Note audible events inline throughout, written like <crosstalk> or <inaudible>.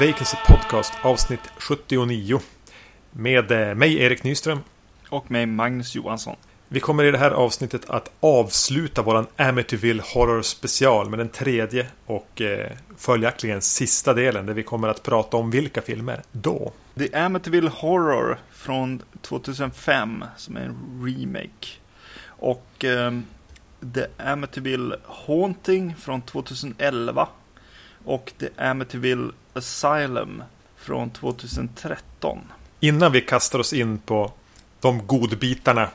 Vacancy Podcast avsnitt 79. Med eh, mig Erik Nyström. Och mig Magnus Johansson. Vi kommer i det här avsnittet att avsluta våran Amityville Horror special med den tredje och eh, följaktligen sista delen där vi kommer att prata om vilka filmer då. The Amityville Horror från 2005 som är en remake. Och eh, The Amityville Haunting från 2011. Och The Amityville Asylum från 2013. Innan vi kastar oss in på de godbitarna,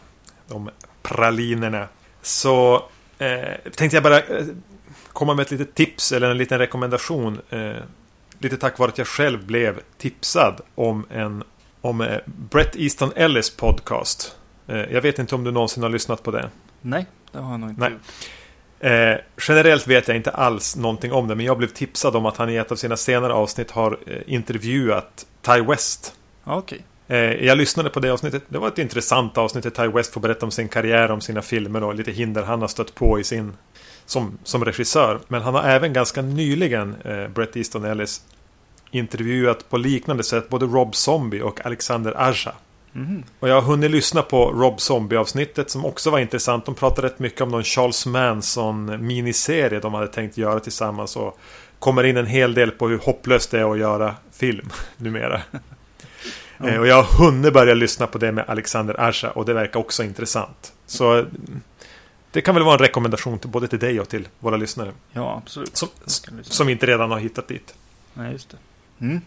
de pralinerna, så eh, tänkte jag bara eh, komma med ett litet tips eller en liten rekommendation. Eh, lite tack vare att jag själv blev tipsad om en om eh, Brett Easton Ellis podcast. Eh, jag vet inte om du någonsin har lyssnat på det. Nej, det har jag nog inte Nej. gjort. Eh, generellt vet jag inte alls någonting om det, men jag blev tipsad om att han i ett av sina senare avsnitt har eh, intervjuat Ty West. Ja, Okej. Eh, jag lyssnade på det avsnittet. Det var ett intressant avsnitt där Ty West får berätta om sin karriär, om sina filmer och lite hinder han har stött på i sin som, som regissör. Men han har även ganska nyligen, eh, Brett Easton Ellis, intervjuat på liknande sätt både Rob Zombie och Alexander Aja. Mhm. Och jag har hunnit lyssna på Rob Zombie-avsnittet som också var intressant. De pratade rätt mycket om någon Charles Manson-miniserie de hade tänkt göra tillsammans. Och kommer in en hel del på hur hopplöst det är att göra film <laughs> numera. Eh, Och jag har hunnit börja lyssna på det med Alexander Arsha och det verkar också intressant. Så mm, det kan väl vara en rekommendation till både till dig och till våra lyssnare. Ja, absolut. Som, som inte redan har hittat dit. Nej, just det. Mm.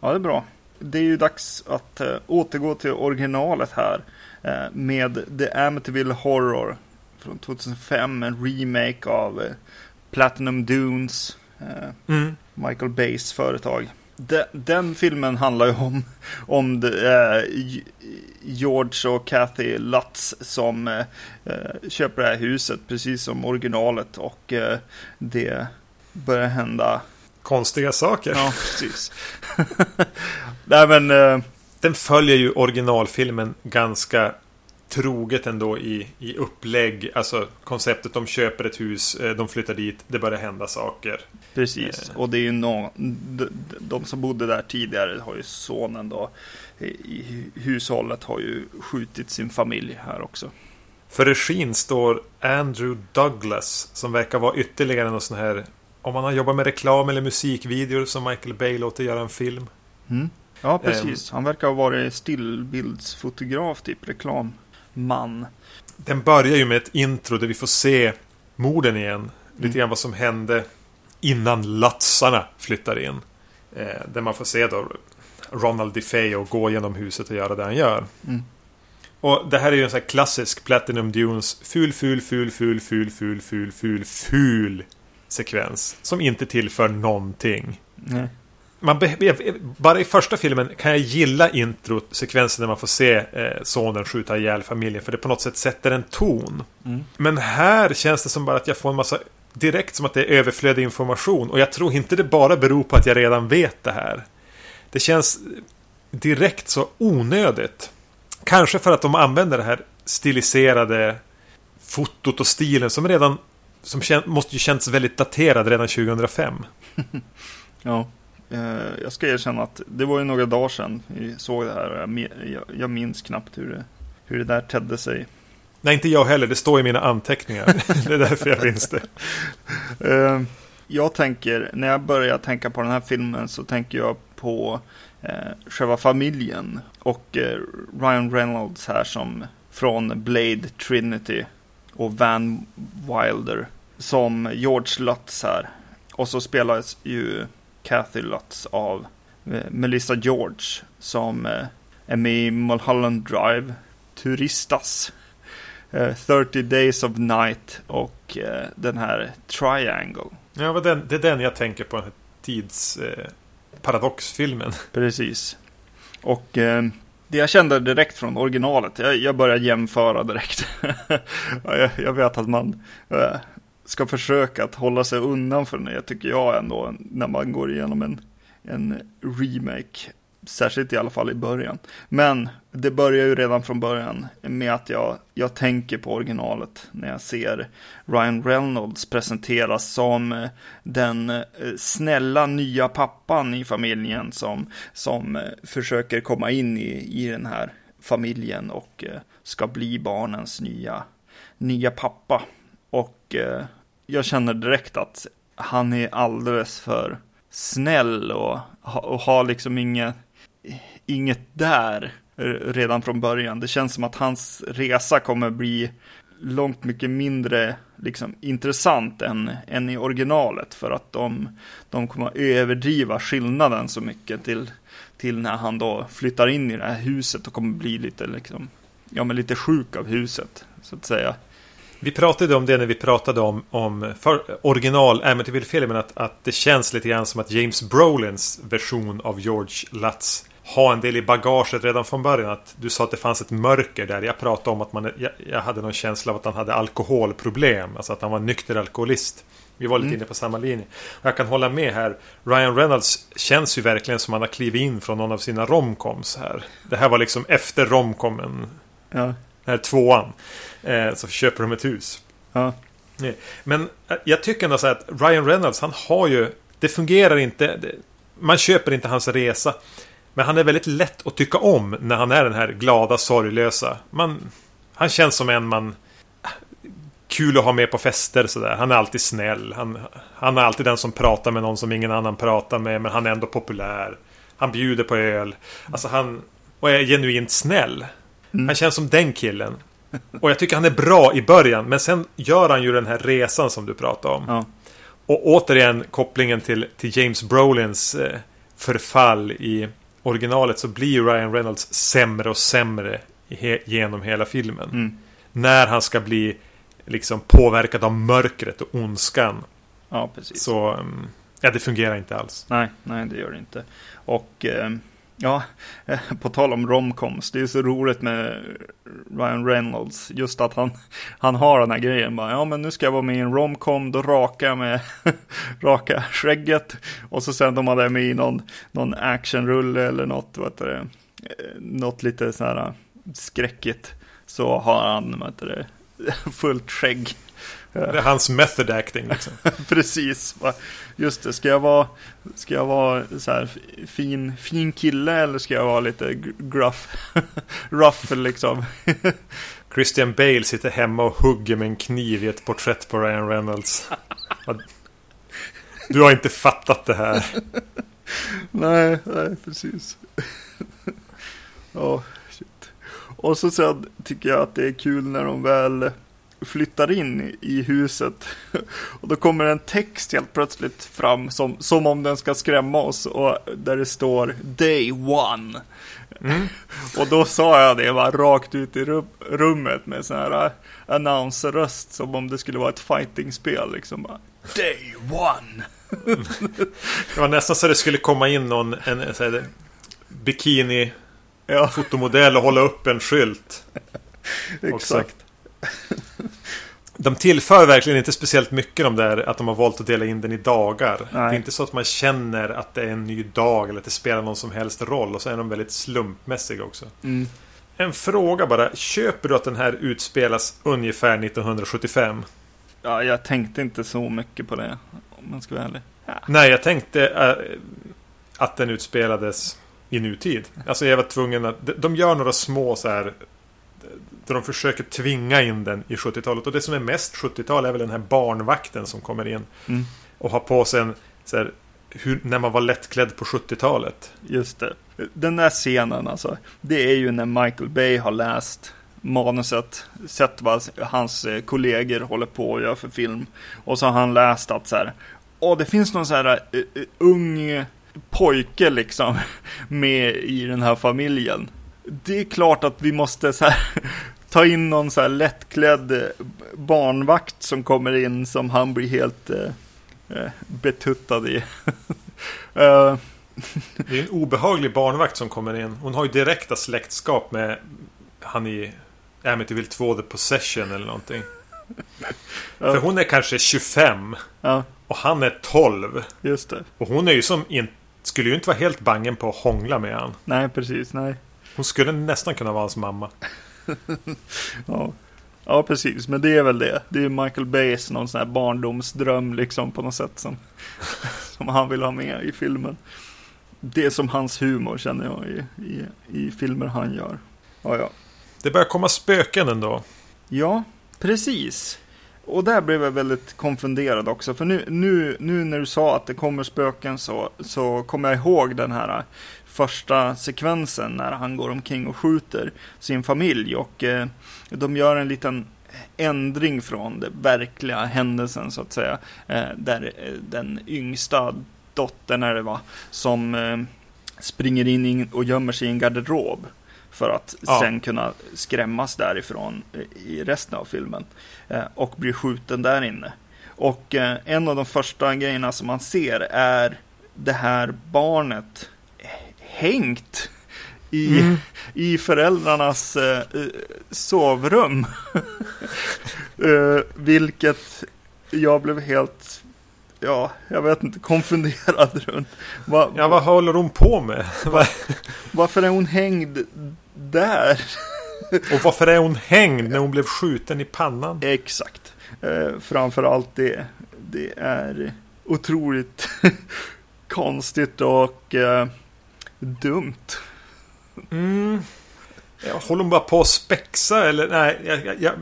Ja, det är bra. Det är ju dags att eh, återgå till originalet här. Eh, med The Amityville Horror från 2005. En remake av eh, Platinum Dunes. Eh, Mm. Michael Bays företag. De, den filmen handlar ju om, om de, eh, George och Kathy Lutz som eh, köper det här huset precis som originalet och det börjar hända Konstiga saker. Ja, precis. <laughs> Nej, men... eh, Den följer ju originalfilmen ganska troget ändå i, i upplägg. Alltså konceptet de köper ett hus, eh, de flyttar dit, det börjar hända saker. precis. Eh. Och det är ju nå de, de som bodde där tidigare har ju sonen då i hushållet har ju skjutit sin familj här också. För regin står Andrew Douglas som verkar vara ytterligare någon sån här om man har jobbat med reklam eller musikvideor som Michael Bay låter göra en film. Mm. Ja, precis. Han verkar ha varit stillbildsfotograf, typ reklamman. Den börjar ju med ett intro där vi får se morden igen. Lite Mm. grann vad som hände innan latsarna flyttar in. Eh, där man får se då Ronald DeFeo gå genom huset och göra det han gör. Mm. Och det här är ju en sån här klassisk Platinum Dunes ful, ful, ful, ful, ful, ful, ful, ful, ful sekvens. Som inte tillför någonting. Nej. Man bara i första filmen kan jag gilla introsekvensen när man får se eh, sonen skjuta ihjäl familjen. För det på något sätt sätter en ton. Mm. Men här känns det som bara att jag får en massa direkt som att det är överflödig information. Och jag tror inte det bara beror på att jag redan vet det här. Det känns direkt så onödigt. Kanske för att de använder det här stiliserade fotot och stilen som redan som måste ju känns väldigt daterad redan 2005. <laughs> Ja. Eh, jag ska erkänna att det var ju några dagar sedan vi såg det här. jag minns knappt hur det, hur det där tedde sig. Nej, inte jag heller. Det står i mina anteckningar. <laughs> det är därför jag minns det. <laughs> Eh, jag tänker, när jag börjar tänka på den här filmen så tänker jag på eh, själva familjen. Och eh, Ryan Reynolds här som från Blade Trinity. Och Van Wilder som George Lutz här. Och så spelas ju Kathy Lutz av eh, Melissa George som eh, är med i Mulholland Drive, Turistas, eh, 30 Days of Night och eh, den här Triangle. Ja, det är den jag tänker på. Den här tids... Eh, paradoxfilmen. <laughs> Precis. Och eh, det jag kände direkt från originalet, jag, jag börjar jämföra direkt. <laughs> Ja, jag, jag vet att man eh, ska försöka att hålla sig undan från det, tycker jag ändå, när man går igenom en, en remake. Särskilt i alla fall i början. Men det börjar ju redan från början med att jag, jag tänker på originalet när jag ser Ryan Reynolds presenteras som den eh, snälla nya pappan i familjen som, som eh, försöker komma in i, i den här familjen och eh, ska bli barnens nya, nya pappa. Och jag känner direkt att han är alldeles för snäll och, och har liksom inget, inget där redan från början. Det känns som att hans resa kommer bli långt mycket mindre liksom, intressant än, än i originalet. För att de, de kommer att överdriva skillnaden så mycket till, till när han då flyttar in i det här huset och kommer bli lite, liksom, ja, men lite sjuk av huset, så att säga. Vi pratade om det när vi pratade om, om original Amityville-filmen att, att det känns lite grann som att James Brolins version av George Lutz har en del i bagaget redan från början. Att du sa att det fanns ett mörker där. Jag pratade om att man, jag, jag hade någon känsla av att han hade alkoholproblem. Alltså att han var nykter alkoholist. Vi var lite mm. inne på samma linje. Och jag kan hålla med här. Ryan Reynolds känns ju verkligen som han har klivit in från någon av sina romcoms här. Det här var liksom efter romcomen. Ja. Den här tvåan. Eh, så köper de ett hus. Ja. Men eh, jag tycker ändå så att Ryan Reynolds, han har ju... Det fungerar inte. Man köper inte hans resa. Men han är väldigt lätt att tycka om när han är den här glada, sorglösa. Man, han känns som en man... Kul att ha med på fester sådär. Han är alltid snäll. Han, han är alltid den som pratar med någon som ingen annan pratar med. Men han är ändå populär. Han bjuder på öl. Alltså han... Och är genuint snäll. Mm. Han känns som den killen. <laughs> Och jag tycker han är bra i början. Men sen gör han ju den här resan som du pratade om. Ja. Och återigen kopplingen till, till James Brolins eh, förfall i originalet så blir Ryan Reynolds sämre och sämre he genom hela filmen. Mm. När han ska bli liksom påverkad av mörkret och ondskan. Ja, precis. Så mm, ja, det fungerar inte alls. Nej, nej, det gör det inte. Och eh, Ja, eh, på tal om romcoms, det är så roligt med Ryan Reynolds, just att han, han har den här grejen bara, ja men nu ska jag vara med i en romcom, då rakar jag med <laughs> raka skägget och så sen de hade med i någon, någon actionrulle eller något, vet du, eh, något lite så här eh, skräckigt, så har han, vet du, <laughs> fullt skägg. Det är hans method acting liksom. <laughs> Precis. Just det, ska jag vara, ska jag vara så här fin, fin kille eller ska jag vara lite gruff, <laughs> rough liksom? <laughs> Christian Bale sitter hemma och hugger med en kniv i ett porträtt på Ryan Reynolds. Du har inte fattat det här. nej, nej, precis. oh, shit. Och så sen tycker jag att det är kul när de väl flyttar in i huset. <laughs> Och då kommer en text helt plötsligt fram som, som om den ska skrämma oss och där det står Day One. Mm. <laughs> Och då sa jag det bara rakt ut i rummet med sån här äh, announcerröst som om det skulle vara ett fightingspel liksom. Bara, Day One! <laughs> det var nästan så det skulle komma in någon en, en bikini ja. fotomodell och hålla upp en skylt. Exakt. <laughs> De tillför verkligen inte speciellt mycket de där att de har valt att dela in den i dagar. Nej. Det är inte så att man känner att det är en ny dag eller att det spelar någon som helst roll. Och så är de väldigt slumpmässiga också. Mm. En fråga bara. Köper du att den här utspelas ungefär 1975? Ja, jag tänkte inte så mycket på det. Om man ska vara ärlig. Ja. Nej, jag tänkte äh, att den utspelades i nutid. Alltså jag var tvungen att... De gör några små så här där de försöker tvinga in den i 70-talet. Och det som är mest 70-tal är väl den här barnvakten som kommer in. Mm. Och har på sig en, så här, hur, när man var lättklädd på 70-talet. Just det. Den där scenen alltså. Det är ju när Michael Bay har läst manuset, sett vad hans eh, kollegor håller på att göra för film. Och så har han läst att så här, åh det finns någon så här uh, ung pojke liksom <laughs> med i den här familjen. Det är klart att vi måste så här ta in någon så här lättklädd eh, barnvakt som kommer in som han blir helt eh, eh betuttad i. uh. <laughs> det är en obehaglig barnvakt som kommer in. Hon har ju direkta släktskap med han i Amityville 2 The Possession eller någonting. För hon är kanske 25. Ja. Och han är 12. Just det. Och hon är ju som in, skulle ju inte vara helt bangen på att hångla med han. Nej, precis. Nej. Hon skulle nästan kunna vara hans mamma. <laughs> ja. ja, precis. Men det är väl det. Det är Michael Bays någon sån här barndomsdröm liksom på något sätt som, <laughs> som han vill ha med i filmen. Det är som hans humor känner jag i, i, i filmer han gör. Ja, ja. Det börjar komma spöken ändå. Ja, precis. Och där blev jag väldigt konfunderad också. För nu, nu, nu när du sa att det kommer spöken så, så kommer jag ihåg den här första sekvensen när han går omkring och skjuter sin familj. Och eh, de gör en liten ändring från den verkliga händelsen så att säga. Eh, där eh, den yngsta dottern är det va, som eh, springer in och gömmer sig i en garderob. För att ja. sen kunna skrämmas därifrån i resten av filmen. Eh, och blir skjuten där inne. Och eh, en av de första grejerna som man ser är det här barnet hängt i, mm. i föräldrarnas eh, sovrum. <laughs> eh, vilket jag blev helt, ja, jag vet inte, konfunderad <laughs> runt. Va, ja, vad håller hon på med? <laughs> varför är hon hängd där? Och varför är hon hängd när hon blev skjuten i pannan? Exakt. Eh, framförallt det. Det är otroligt konstigt och eh, dumt. Mm. Jag håller hon bara på att spexa eller? Nej, jag, jag, jag...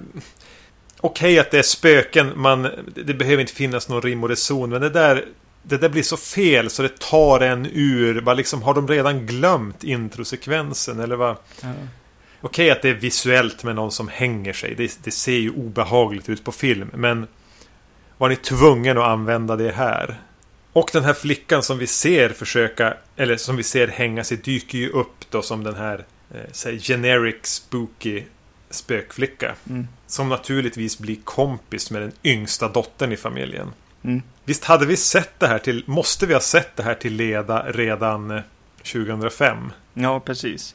Okej okay att det är spöken, man, det behöver inte finnas någon rim och reson, men det där det där blir så fel så det tar en ur. Bara liksom, har de redan glömt introsekvensen eller vad? Mm. Okej att det är visuellt med någon som hänger sig. Det, det, ser ju obehagligt ut på film. Men var ni tvungen att använda det här? Och den här flickan som vi ser försöka, eller som vi ser hänga sig, dyker ju upp då som den här, eh, generic spooky spökflicka. Mm. Som naturligtvis blir kompis med den yngsta dottern i familjen. Mm. Visst hade vi sett det här till, måste vi ha sett det här till Leda redan 2005? Eh, ja, precis.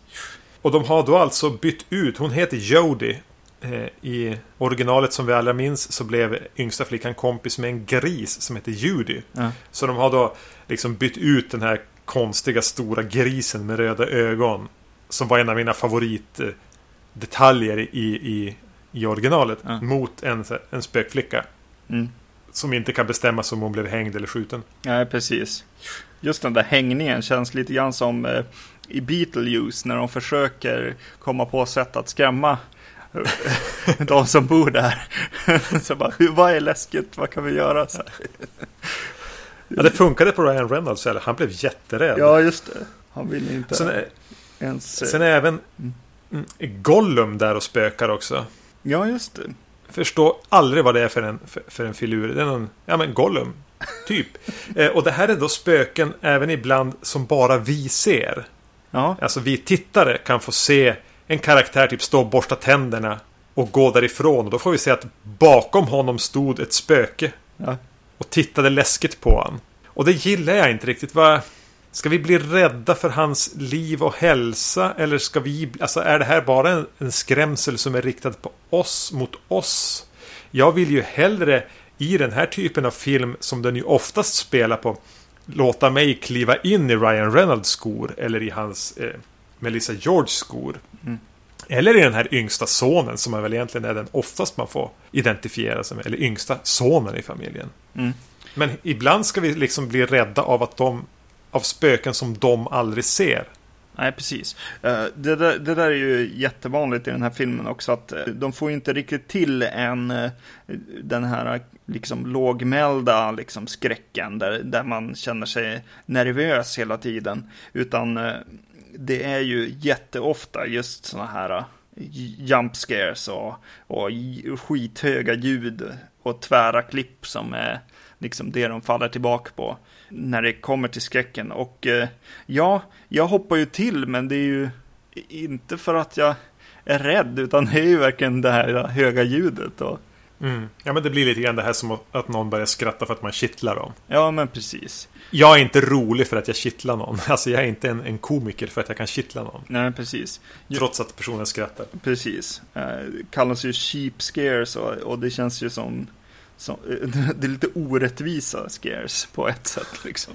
Och de har då alltså bytt ut, hon heter Jodie. Eh, I originalet som vi alla minns så blev yngsta flickan kompis med en gris som heter Judy. Ja. Så de har då liksom bytt ut den här konstiga stora grisen med röda ögon. Som var en av mina favoritdetaljer i, i, i originalet. Ja. Mot en, en spökflicka. Mm. Som inte kan bestämma om hon blev hängd eller skjuten. Nej, precis. Just den där hängningen känns lite grann som eh, i Beetlejuice när de försöker komma på sätt att skrämma <laughs> de som bor där. <laughs> Så bara, vad är läskigt? Vad kan vi göra? Så ja, det funkade på Ryan Reynolds. Eller? Han blev jätterädd. Ja, just det. Han ville inte sen är, ens... Sen är även mm. Gollum där och spökar också. Ja, just det. Förstår aldrig vad det är för en, för, för en filur. Det är någon, ja men Gollum. Typ. <laughs> eh, och det här är då spöken även ibland som bara vi ser. Ja. Alltså vi tittare kan få se en karaktär typ stå och borsta tänderna och gå därifrån. Och då får vi se att bakom honom stod ett spöke. Ja. Och tittade läskigt på honom. Och det gillar jag inte riktigt. Va? Ska vi bli rädda för hans liv och hälsa? Eller ska vi... Alltså är det här bara en, en skrämsel som är riktad på oss, mot oss? Jag vill ju hellre i den här typen av film som den ju oftast spelar på låta mig kliva in i Ryan Reynolds skor eller i hans eh, Melissa George skor. Mm. Eller i den här yngsta sonen som är väl egentligen är den oftast man får identifiera sig med. Eller yngsta sonen i familjen. Mm. Men ibland ska vi liksom bli rädda av att de av spöken som de aldrig ser. Nej, precis. Eh, det där, det där är ju jättevanligt i den här filmen också. Att eh, de får inte riktigt till en eh, den här liksom lågmälda liksom skräcken där, där man känner sig nervös hela tiden. Utan det är ju jätteofta just sådana här jump scares och, och skithöga ljud och tvära klipp som är liksom det de faller tillbaka på när det kommer till skräcken. Och eh, ja, jag hoppar ju till, men det är ju inte för att jag är rädd, utan det är ju verkligen det här höga ljudet. Och... Mm. Ja, men det blir lite grann det här som att någon börjar skratta för att man kittlar dem. Ja, men precis. Jag är inte rolig för att jag kittlar någon. <laughs> Alltså, jag är inte en, en komiker för att jag kan kittla någon. Nej, precis. Trots att personen skrattar. Precis. Eh, kallas ju cheap scares och, och det känns ju som som, <laughs> det är lite orättvisa scares på ett sätt. Liksom.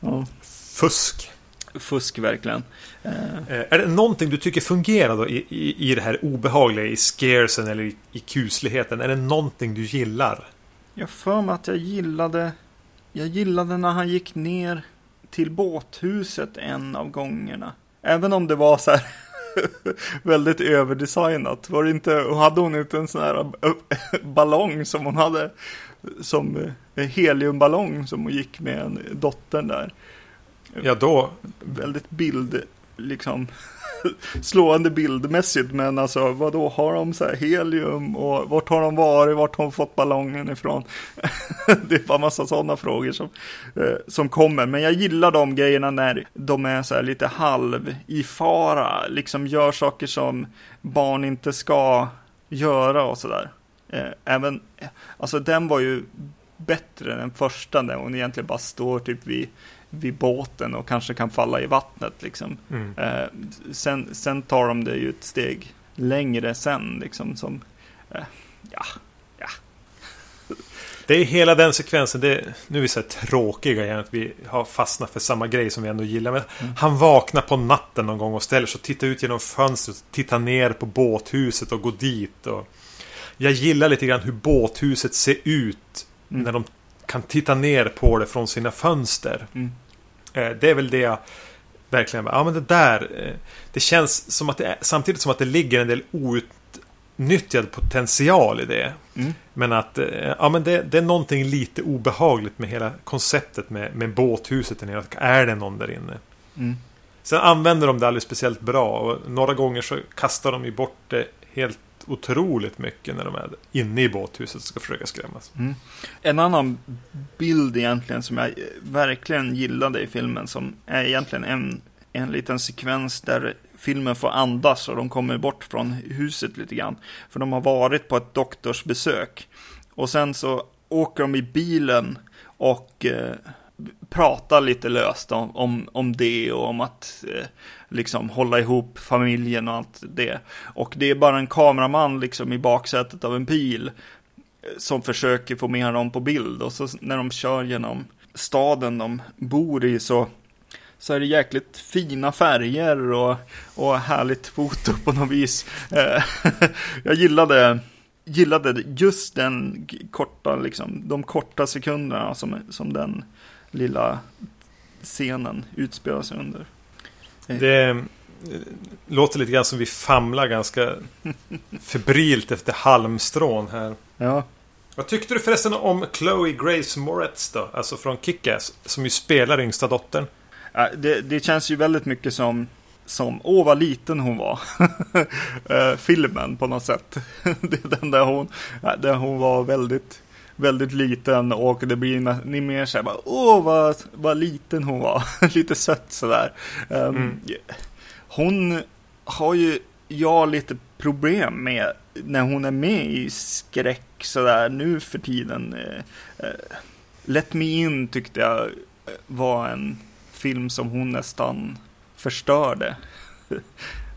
Ja. Fusk. Fusk verkligen. Eh, Eh, Är det någonting du tycker fungerar då i, i, i det här obehagliga, i scaresen eller i, i kusligheten? Är det någonting du gillar? Jag för mig att jag gillade Jag gillade när han gick ner till båthuset en av gångerna. Även om det var så här <laughs> väldigt överdesignat. Var det inte, och hade hon inte en sån här äh, ballong som hon hade som eh, heliumballong som hon gick med en dottern där. Ja, då... Väldigt bild, liksom <laughs> slående bildmässigt. Men alltså vad då har de så här helium och vart har de varit, vart har de fått ballongen ifrån? <laughs> det är bara massa sådana frågor som, eh, som kommer. Men jag gillar de grejerna när de är så här lite halv i fara, liksom gör saker som barn inte ska göra och sådär. Eh, även, alltså den var ju bättre än första när hon egentligen bara står typ vid vid båten och kanske kan falla i vattnet. Liksom. Mm. Eh, sen, sen tar de det ju ett steg längre sen. Liksom, som, eh, ja, ja. <laughs> Det är hela den sekvensen. Det, nu är vi så här tråkiga igen. Att vi har fastnat för samma grej som vi ändå gillar. Men Mm. Han vaknar på natten någon gång och ställer sig och tittar ut genom fönstret. Tittar ner på båthuset och går dit. Och jag gillar lite grann hur båthuset ser ut. Mm. När de kan titta ner på det från sina fönster. Mm. Eh, Det är väl det jag verkligen... Ja, men det där... eh, Det känns som att det är, samtidigt som att det ligger en del outnyttjad potential i det. Mm. Men att eh, ja, men det, det är någonting lite obehagligt med hela konceptet med, med båthuset där nere. Är det någon där inne? Mm. Sen använder de det alldeles speciellt bra. Och några gånger så kastar de ju bort det helt otroligt mycket när de är inne i båthuset och ska försöka skrämmas. Mm. En annan bild egentligen som jag verkligen gillade i filmen som är egentligen en, en liten sekvens där filmen får andas och de kommer bort från huset lite grann. För de har varit på ett doktorsbesök. Och sen så åker de i bilen och eh, pratar lite löst om, om, om det och om att eh, liksom hålla ihop familjen och allt det. Och det är bara en kameraman liksom i baksätet av en bil eh, som försöker få med dem på bild. Och så när de kör genom staden de bor i så, så är det jäkligt fina färger och, och härligt foto på något vis. Eh, <laughs> jag gillade, gillade just den korta, liksom, de korta sekunderna som, som den lilla scenen utspelar sig under. Det eh, låter lite grann som vi famlar ganska <laughs> febrilt efter halmstrån här. Ja, Vad tyckte du förresten om Chloe Grace Moretz då? Alltså från Kick-Ass. Som ju spelar yngsta dottern. Det, det känns ju väldigt mycket som, som åh vad liten hon var. <laughs> Eh, filmen på något sätt. <laughs> det är den där hon, där hon var väldigt, väldigt liten och det blir ni mer så här bara, åh vad, vad liten hon var. <laughs> lite sött sådär. Um, Mm. Hon har ju jag lite problem med när hon är med i skräck sådär nu för tiden. Eh, Let Me In tyckte jag eh, var en film som hon nästan förstörde. <laughs>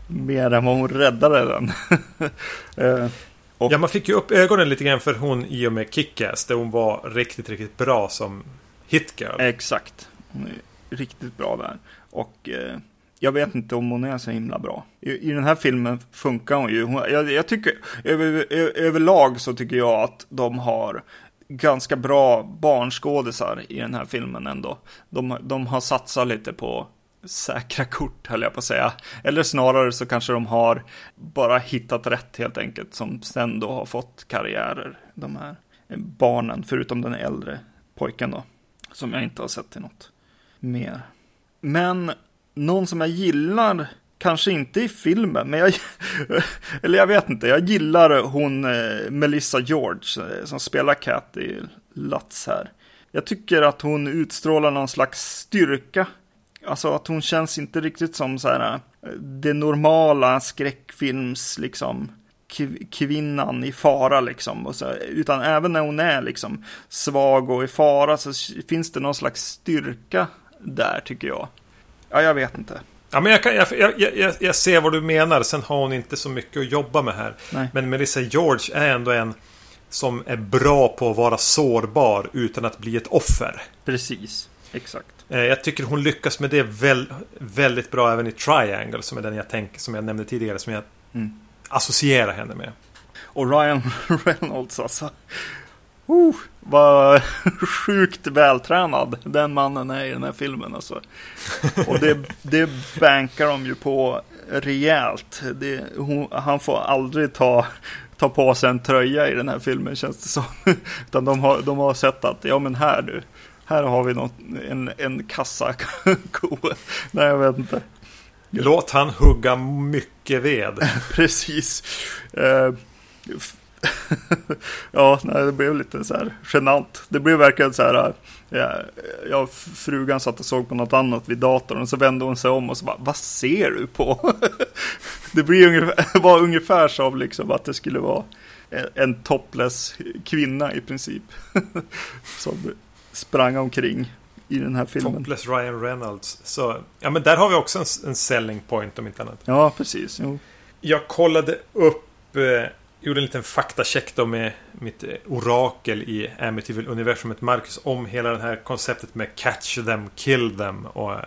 Mer än vad hon räddade den. <laughs> Eh, och, Ja, man fick ju upp ögonen lite grann för hon i och med Kick-Ass. Där hon var riktigt, riktigt bra som hitgirl. Exakt. Hon är riktigt bra där. Och eh, jag vet inte om hon är så himla bra. I, i den här filmen funkar hon ju. Hon, jag, jag tycker, över, ö- överlag så tycker jag att de har ganska bra barnskådisar i den här filmen ändå. De, de har satsat lite på säkra kort höll jag på att säga. Eller snarare så kanske de har bara hittat rätt helt enkelt. Som sen då har fått karriärer. De här barnen, förutom den äldre pojken då. Som jag inte har sett till något mer. Men någon som jag gillar, kanske inte i filmen, men jag, <laughs> eller jag vet inte, jag gillar hon eh, Melissa George eh, som spelar Cat i Lats här. Jag tycker att hon utstrålar någon slags styrka. Alltså att hon känns inte riktigt som så här eh, det normala skräckfilms liksom kv- kvinnan i fara liksom. Och så, utan även när hon är liksom svag och i fara så finns det någon slags styrka där tycker jag. Ja, jag vet inte. Ja, men jag, kan, jag, jag, jag, jag ser vad du menar. Sen har hon inte så mycket att jobba med här. Nej. Men Melissa George är ändå en som är bra på att vara sårbar utan att bli ett offer. Precis. Exakt. Eh, jag tycker hon lyckas med det väl, väldigt bra även i Triangle som är den jag tänker, som jag nämnde tidigare, som jag mm. associerar henne med. Och Ryan <laughs> Reynolds alltså. Uh, vad <laughs> sjukt vältränad den mannen är i den här filmen alltså. Och det, det bankar de ju på rejält. Det, hon, han får aldrig ta, ta på sig en tröja i den här filmen känns det som. <laughs> Utan de har, de har sett att, ja men här du, här har vi något, en, en kassako. <laughs> Nej, jag vet inte. Låt han hugga mycket ved. <laughs> Precis. Uh, <laughs> ja, nej, det blev lite så här genant. Det blev verkligen så här. Ja, ja, frugan satt och såg på något annat vid datorn och så vände hon sig om och så bara, vad ser du på? det blir ungefär, var ungefär som liksom att det skulle vara en topless kvinna i princip. som sprang omkring i den här filmen. Topless Ryan Reynolds. Så, ja men där har vi också en, en selling point om inte annat. Ja, precis. Jo. Jag kollade upp eh, gjorde en liten faktacheck då med mitt eh, orakel i Amityville-universumet Marcus om hela det här konceptet med catch them, kill them och eh,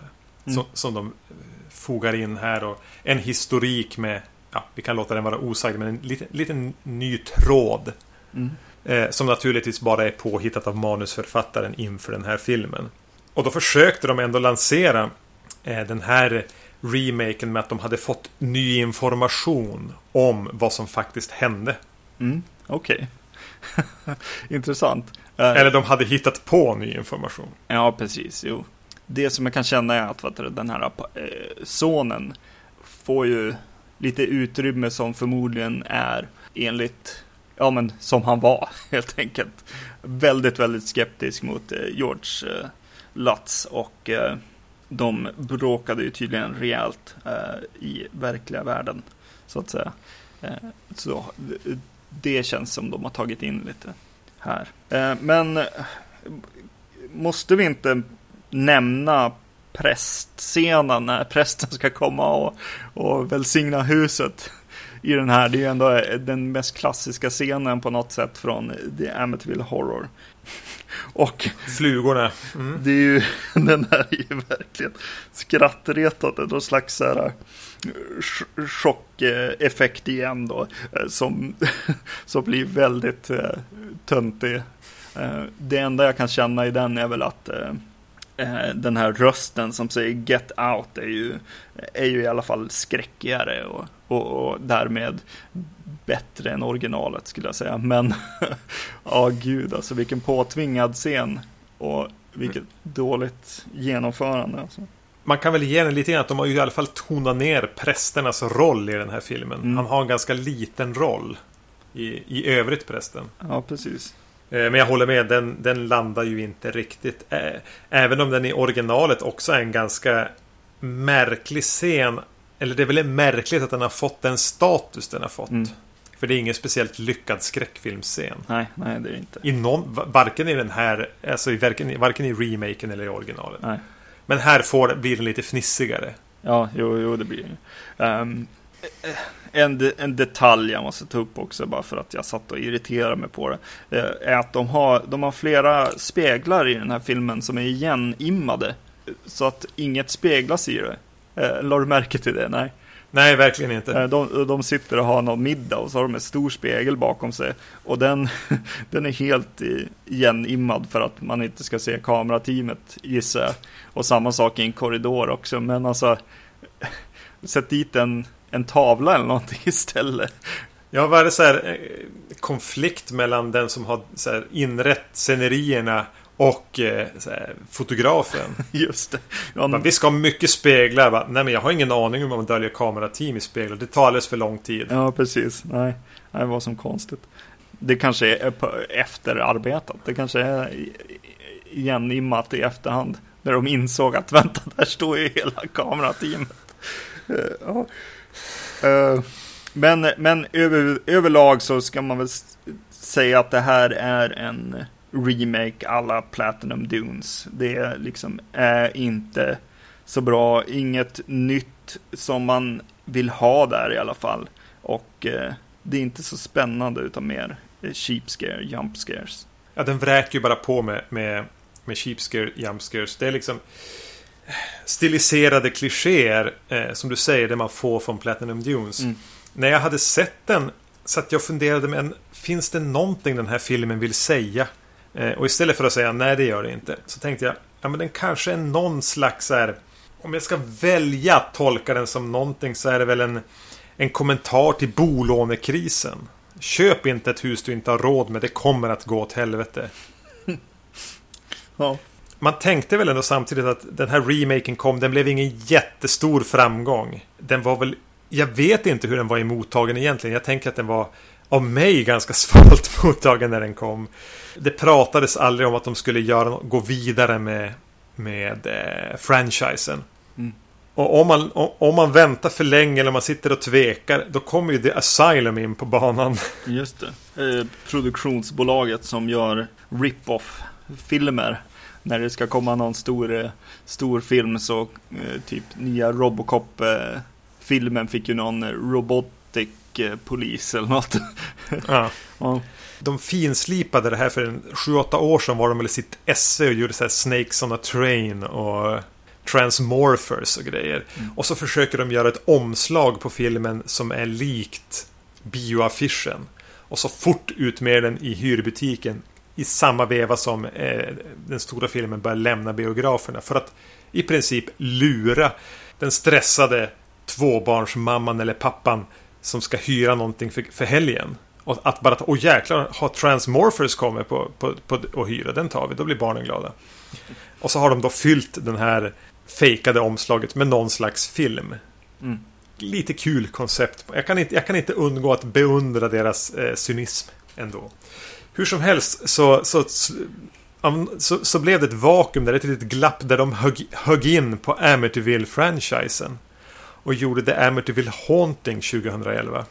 mm. som, som de eh, fogar in här och en historik med ja, vi kan låta den vara osagd men en liten, liten ny tråd mm. Eh, som naturligtvis bara är påhittat av manusförfattaren inför den här filmen. Och då försökte de ändå lansera eh, den här remaken med att de hade fått ny information om vad som faktiskt hände. Mm, Okej. Okay. <laughs> Intressant. Eh, Eller de hade hittat på ny information. Ja, precis. Jo. Det som jag kan känna är att du, den här eh, sonen får ju lite utrymme som förmodligen är enligt, ja men som han var <laughs> helt enkelt. Väldigt, väldigt skeptisk mot eh, George eh, Lutz och eh, de bråkade ju tydligen rejält eh, i verkliga världen. Så att säga. Eh, så eh, det känns som de har tagit in lite här. Eh, men måste vi inte nämna prästscenen när prästen ska komma och, och välsigna huset i den här. Det är ju ändå den mest klassiska scenen på något sätt från The Amityville Horror. <laughs> Och flugorna. Mm. Det är ju, <laughs> den här är ju verkligen skrattretande. Någon slags så här, eh, chockeffekt igen då. Eh, som, <laughs> som blir väldigt uh, töntig. Det enda jag kan känna i den är väl att den här rösten som säger get out är ju, är ju i alla fall skräckigare och, och, och därmed bättre än originalet skulle jag säga. Men <laughs> ja, gud alltså vilken påtvingad scen och vilket mm. dåligt genomförande. Alltså. Man kan väl ge den lite grann att de har ju i alla fall tonat ner prästernas roll i den här filmen. Mm. Han har en ganska liten roll i, i övrigt prästen. Ja, precis. Eh, men jag håller med, den, den landar ju inte riktigt. Även om den i originalet också är en ganska märklig scen. Eller det är väl märkligt att den har fått den status den har fått. Mm. För det är ingen speciellt lyckad skräckfilmscen. Nej, nej det är det inte. I någon, varken i den här, alltså i, varken, varken i remaken eller i originalet. Nej. Men här får, blir den lite fnissigare. Ja, jo, jo det blir det. Um, en, en detalj jag måste ta upp också, bara för att jag satt och irriterade mig på det. Eh, är att de har, de har flera speglar i den här filmen som är igenimmade. Så att inget speglas i det. Eh, la du märke till det? Nej. Nej, verkligen inte. Eh, de, de sitter och har någon middag och så har de en stor spegel bakom sig. Och den, <laughs> den är helt igenimmad för att man inte ska se kamerateamet gissar jag. Och samma sak i en korridor också. Men alltså, <laughs> sätt dit en, en tavla eller någonting <laughs> istället. Ja, vad är det så här eh, konflikt mellan den som har så här, inrett scenerierna och eh, här, fotografen. <laughs> Just det. Ja, men, vi ska ha mycket speglar. Va? Nej, men jag har ingen aning om man döljer kamerateam i speglar. Det tar alldeles för lång tid. Ja, precis. Nej, det var som konstigt. Det kanske är efterarbetat. Det kanske är igenimmat i efterhand. När de insåg att vänta, där står ju hela kamerateamet. Eh, ja. Eh, men, men över, överlag så ska man väl säga att det här är en remake alla Platinum Dunes. Det liksom är inte så bra. Inget nytt som man vill ha där i alla fall. Och eh, det är inte så spännande utan mer cheap scare, jump scares. Ja, den vräker ju bara på med, med, med med cheapscare jumpscares. Det är liksom stiliserade klichéer, eh, som du säger, det man får från Platinum Dunes. Mm. När jag hade sett den så att jag funderade, men finns det någonting den här filmen vill säga? Eh, och istället för att säga nej, det gör det inte, så tänkte jag, ja men den kanske är någon slags här, om jag ska välja att tolka den som någonting så är det väl en, en kommentar till bolånekrisen. Köp inte ett hus du inte har råd med, det kommer att gå åt helvete. <laughs> ja. Man tänkte väl ändå samtidigt att den här remaken kom, den blev ingen jättestor framgång. Den var väl, jag vet inte hur den var i mottagen egentligen. Jag tänker att den var av mig ganska <laughs> svalt mottagen när den kom. Det pratades aldrig om att de skulle göra, gå vidare med, med eh, franchisen. Mm. Och om man, om man väntar för länge eller man sitter och tvekar Då kommer ju The Asylum in på banan <laughs> Just det eh, Produktionsbolaget som gör rip-off filmer När det ska komma någon stor, eh, stor film så eh, Typ nya Robocop eh, Filmen fick ju någon eh, polis eller något ja. <laughs> ja. De finslipade det här för 7-8 år sedan var de väl i sitt esse och gjorde så här Snakes on a Train och Transmorphers och grejer. Mm. Och så försöker de göra ett omslag på filmen som är likt bioaffischen. Och så fort ut med den i hyrbutiken i samma veva som eh, den stora filmen börjar lämna biograferna. För att i princip lura den stressade tvåbarnsmamman eller pappan som ska hyra någonting för, för helgen. Och att bara, åh jäklar, har Transmorphers kommit på, på, på, och hyra, den tar vi, då blir barnen glada. Och så har de då fyllt den här fejkade omslaget med någon slags film. Mm. Lite kul koncept. Jag kan, inte, jag kan inte undgå att beundra deras eh, cynism ändå. Hur som helst så, så, så, så, blev det ett vakuum där, ett litet glapp där de högg, högg in på Amityville-franchisen. Och gjorde The Amityville Haunting 2011.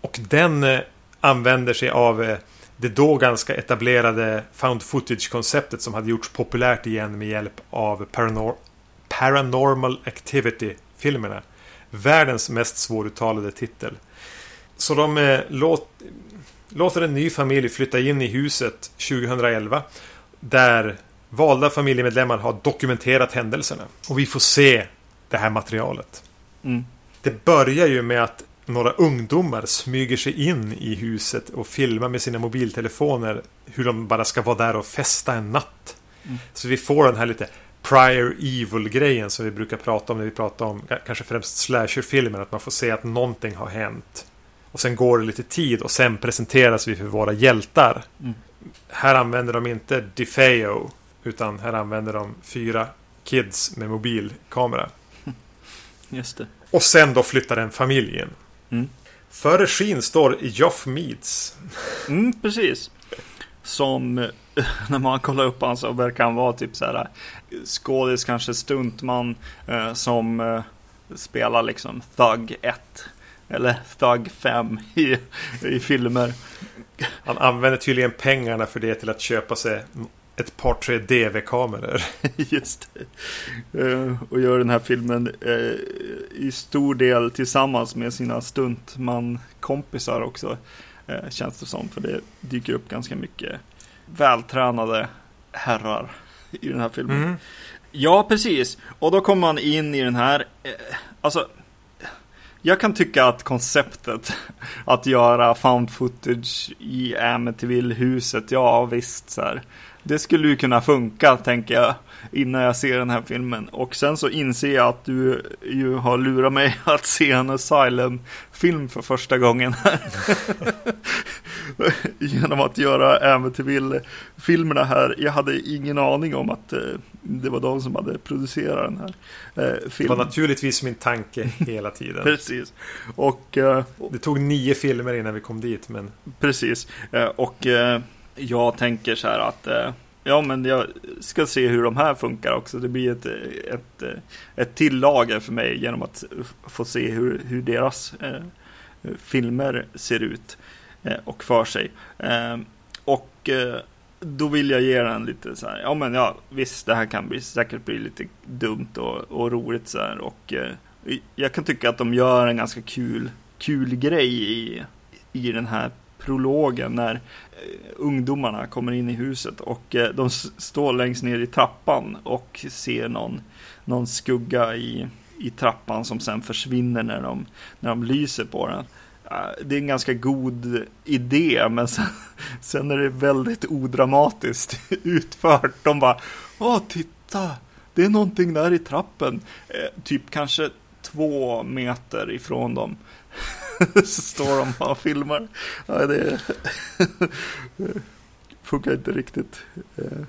Och den eh, använder sig av eh, det då ganska etablerade found footage-konceptet som hade gjorts populärt igen med hjälp av Paranor Paranormal Activity-filmerna. Världens mest svåruttalade titel. Så de eh, låt, låter en ny familj flytta in i huset 2011. Där valda familjemedlemmar har dokumenterat händelserna. Och vi får se det här materialet. Mm. Det börjar ju med att några ungdomar smyger sig in i huset och filmar med sina mobiltelefoner hur de bara ska vara där och festa en natt. Mm. Så vi får den här lite prior evil-grejen som vi brukar prata om när vi pratar om kanske främst slasher-filmer. Att man får se att någonting har hänt. Och sen går det lite tid och sen presenteras vi för våra hjältar. Mm. Här använder de inte DeFeo. Utan här använder de fyra kids med mobilkamera. Just det. Och sen då flyttar en familj in. Mm. För regin står Joff Meads. Mm, precis. Som <laughs> när man kollar upp honom så verkar han vara typ så här skådis, kanske stuntman eh, som eh, spelar liksom Thug 1 eller Thug 5 <laughs> i, i filmer. Han använder tydligen pengarna för det till att köpa sig ett par tre DV-kameror. <laughs> Just det. Uh, och gör den här filmen uh, i stor del tillsammans med sina stuntman-kompisar också. Uh, känns det som. För det dyker upp ganska mycket vältränade herrar i den här filmen. Mm. Ja, precis. Och då kommer man in i den här, eh, alltså jag kan tycka att konceptet att göra found footage i Amityville-huset, ja visst så här. Det skulle ju kunna funka, tänker jag, innan jag ser den här filmen. Och sen så inser jag att du ju har lurat mig <laughs> att se en Asylum-film för första gången. <laughs> Genom att göra Amityville-filmerna här. Jag hade ingen aning om att eh, det var de som hade producerat den här eh, filmen. Det var naturligtvis min tanke hela tiden. <laughs> Precis. Och, eh, det tog nio filmer innan vi kom dit. Men... Precis. Eh, och eh, jag tänker så här att eh, ja, men jag ska se hur de här funkar också. Det blir ett, ett, eh, ett till lager för mig genom att få se hur, hur deras eh, filmer ser ut eh, och för sig. Eh, och eh, då vill jag ge den lite så här, ja men ja visst det här kan bli, säkert bli lite dumt och, och roligt så här och eh, jag kan tycka att de gör en ganska kul, kul grej i, i den här prologen när eh, ungdomarna kommer in i huset och eh, de står längst ner i trappan och ser någon, någon skugga i, i trappan som sen försvinner när de, när de lyser på den. Det är en ganska god idé, men sen, <laughs> sen är det väldigt odramatiskt <laughs> utfört. De bara, åh titta, det är någonting där i trappen. Eh, typ kanske två meter ifrån dem. <laughs> <laughs> så står de och filmar. Ja, det <laughs> funkar inte riktigt. Eh,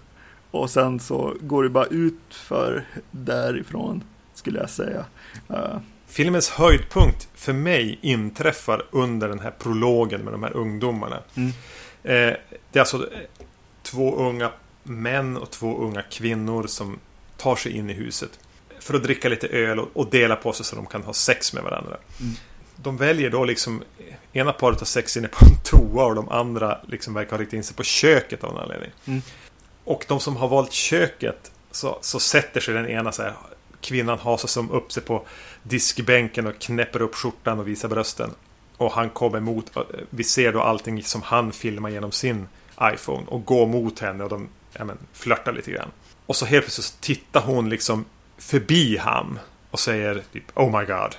och sen så går det bara ut för därifrån, skulle jag säga. Uh, Filmens höjdpunkt för mig inträffar under den här prologen med de här ungdomarna. Mm. Eh, det är alltså två unga män och två unga kvinnor som tar sig in i huset. För att dricka lite öl och, dela på sig så de kan ha sex med varandra. Mm. De väljer då liksom Ena paret har sex inne på en toa och de andra liksom verkar ha riktat in sig på köket av någon anledning. Mm. Och de som har valt köket så, så sätter sig den ena så här Kvinnan hasar som upp sig på diskbänken och knäpper upp skjortan och visar brösten. Och han kommer mot, vi ser då allting som han filmar genom sin iPhone och går mot henne och de ja, men, flörtar lite grann. Och så helt plötsligt så tittar hon liksom förbi han och säger typ Oh my God.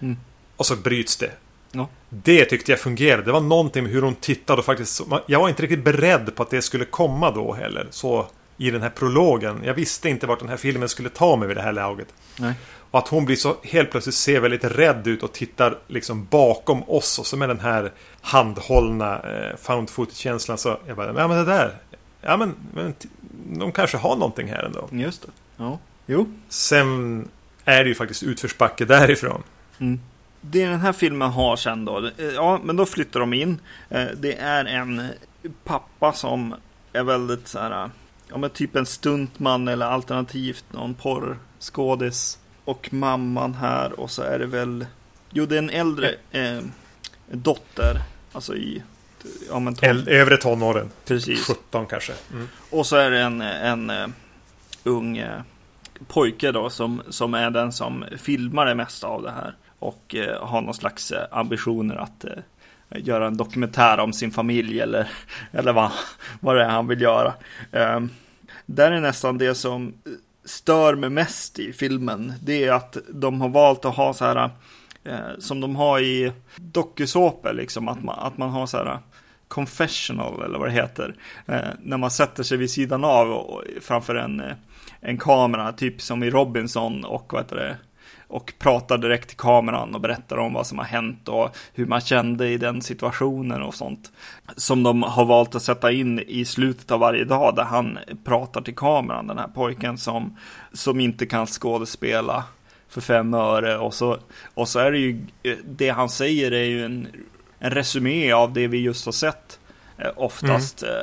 Mm. Och så bryts det. Ja. Det tyckte jag fungerade. Det var någonting med hur hon tittade och faktiskt Jag var inte riktigt beredd på att det skulle komma då heller. Så i den här prologen. Jag visste inte vart den här filmen skulle ta mig vid det här laget. Nej. Och att hon blir så helt plötsligt ser väldigt rädd ut och tittar liksom bakom oss och så med den här handhållna eh, found footage-känslan så jag bara, ja men det där. Ja men, men de kanske har någonting här ändå. Just det. Ja. Jo. Sen är det ju faktiskt utförsbacke därifrån. Mm. Det den här filmen har sen då, eh, ja men då flyttar de in. Eh, det är en pappa som är väldigt så här, ja men typ en stuntman eller alternativt någon porrskådis. Och mamman här och så är det väl, jo det är en äldre eh, dotter, alltså i ja, men ton... Övre tonåren. Precis. 17 kanske. Mm. Och så är det en, en uh, ung uh, pojke då som, som är den som filmar det mesta av det här. Och eh, har någon slags eh, ambitioner att eh, göra en dokumentär om sin familj eller, <laughs> eller vad, vad det är han vill göra. Eh, där är nästan det som stör mig mest i filmen. Det är att de har valt att ha så här eh, som de har i dokusåpor, liksom att man, att man har så här confessional eller vad det heter. Eh, när man sätter sig vid sidan av och, framför en, eh, en kamera, typ som i Robinson och vad heter det, och pratar direkt till kameran och berättar om vad som har hänt och hur man kände i den situationen och sånt. Som de har valt att sätta in i slutet av varje dag där han pratar till kameran, den här pojken som, som inte kan skådespela för fem öre och så, och så är det ju, eh, det han säger är ju en en resumé av det vi just har sett. Eh, oftast mm.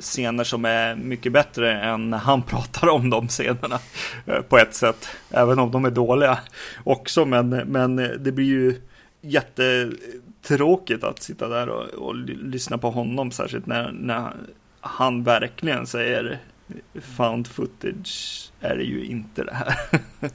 Scener som är mycket bättre än när han <laughs> pratar om de scenerna. Eh, på ett sätt. Även om de är dåliga också. Men, men det blir ju jättetråkigt att sitta där och, och lyssna på honom. Särskilt när, när han verkligen säger found footage är det ju inte det här. <laughs>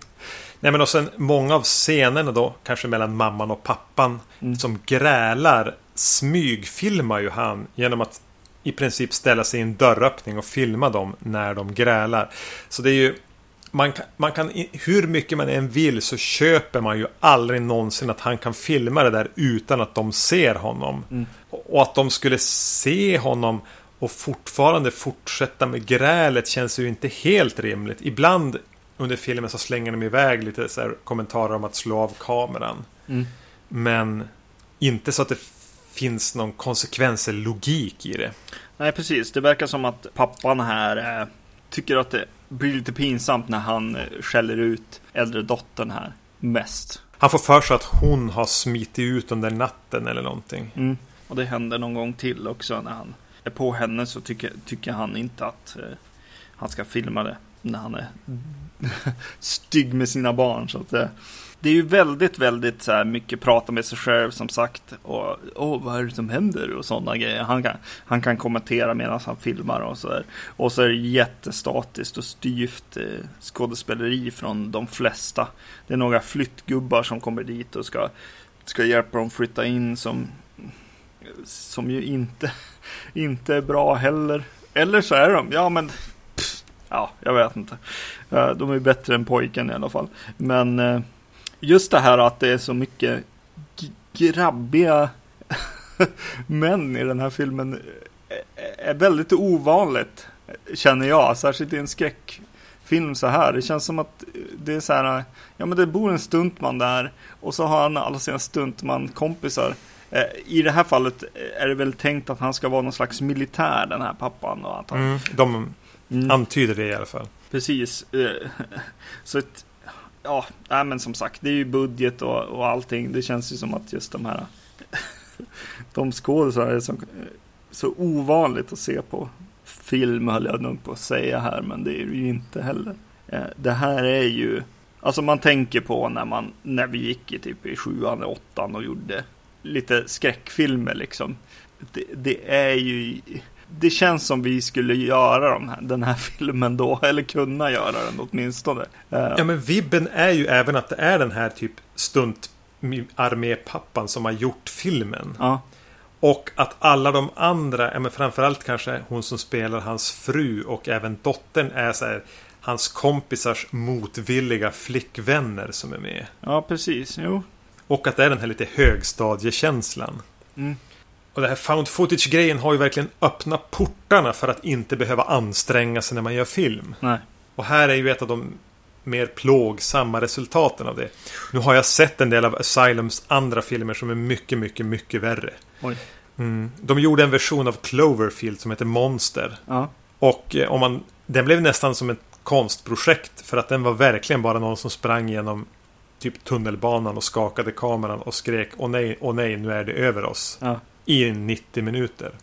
Nej men och sen många av scenerna då, kanske mellan mamman och pappan, mm. som grälar, smygfilmar ju han genom att i princip ställa sig i en dörröppning och filma dem när de grälar. Så det är ju man kan, man kan, hur mycket man än vill så köper man ju aldrig någonsin att han kan filma det där utan att de ser honom. Mm. Och att de skulle se honom och fortfarande fortsätta med grälet känns ju inte helt rimligt. Ibland under filmen så slänger de iväg lite så kommentarer om att slå av kameran. Mm. Men inte så att det finns någon konsekvens eller logik i det. Nej, precis. Det verkar som att pappan här eh, tycker att det blir lite pinsamt när han eh, skäller ut äldre dottern här mest. Han får för sig att hon har smitit ut under natten eller någonting. Mm. Och det händer någon gång till också när han är på henne så tycker, tycker han inte att eh, han ska filma det när han är <laughs> stygg med sina barn. Så att, eh, det är ju väldigt, väldigt så här, mycket prata med sig själv som sagt. Och oh, vad är det som händer och sådana grejer. Han kan, han kan kommentera medan han filmar och så där. Och så är det jättestatiskt och styvt eh, skådespeleri från de flesta. Det är några flyttgubbar som kommer dit och ska, ska hjälpa dem flytta in som som ju inte, <laughs> inte är bra heller. Eller så är de, ja men pff, ja, jag vet inte. Eh, de är bättre än pojken i alla fall. Men eh, just det här att det är så mycket grabbiga <laughs> män i den här filmen är väldigt ovanligt, känner jag. Särskilt i en skräckfilm så här. Det känns som att det är så här, ja men det bor en stuntman där och så har han alla sina stuntman-kompisar. Eh, I det här fallet är det väl tänkt att han ska vara någon slags militär, den här pappan. Och att han... Mm, de mm. antyder det i alla fall. Precis. Eh, <laughs> så ett, ja, nej, men som sagt, det är ju budget och, och allting. Det känns ju som att just de här <laughs> de skådisarna är så, eh, så ovanligt att se på film höll jag nog på att säga här, men det är det ju inte heller. Eh, det här är ju, alltså man tänker på när man, när vi gick i typ i sjuan åttan och gjorde lite skräckfilmer liksom. Det, det är ju, det känns som vi skulle göra de här, den här <laughs> filmen då, eller kunna göra den åtminstone. Eh, ja, men vibben är ju även att det är den här typ stunt armépappan som har gjort filmen. Ja. Och att alla de andra, ja, men framförallt kanske hon som spelar hans fru och även dottern är så här, hans kompisars motvilliga flickvänner som är med. Ja, precis. Jo. Och att det är den här lite högstadiekänslan. Mm. Och det här found footage-grejen har ju verkligen öppnat portarna för att inte behöva anstränga sig när man gör film. Nej. Och här är ju ett av de mer plågsamma resultaten av det. Nu har jag sett en del av Asylums andra filmer som är mycket, mycket, mycket värre. Mm. De gjorde en version av Cloverfield som heter Monster. Ja. Och eh, om man, den blev nästan som ett konstprojekt för att den var verkligen bara någon som sprang genom typ tunnelbanan och skakade kameran och skrek åh nej, åh nej, nu är det över oss. Ja. I 90 minuter. <laughs>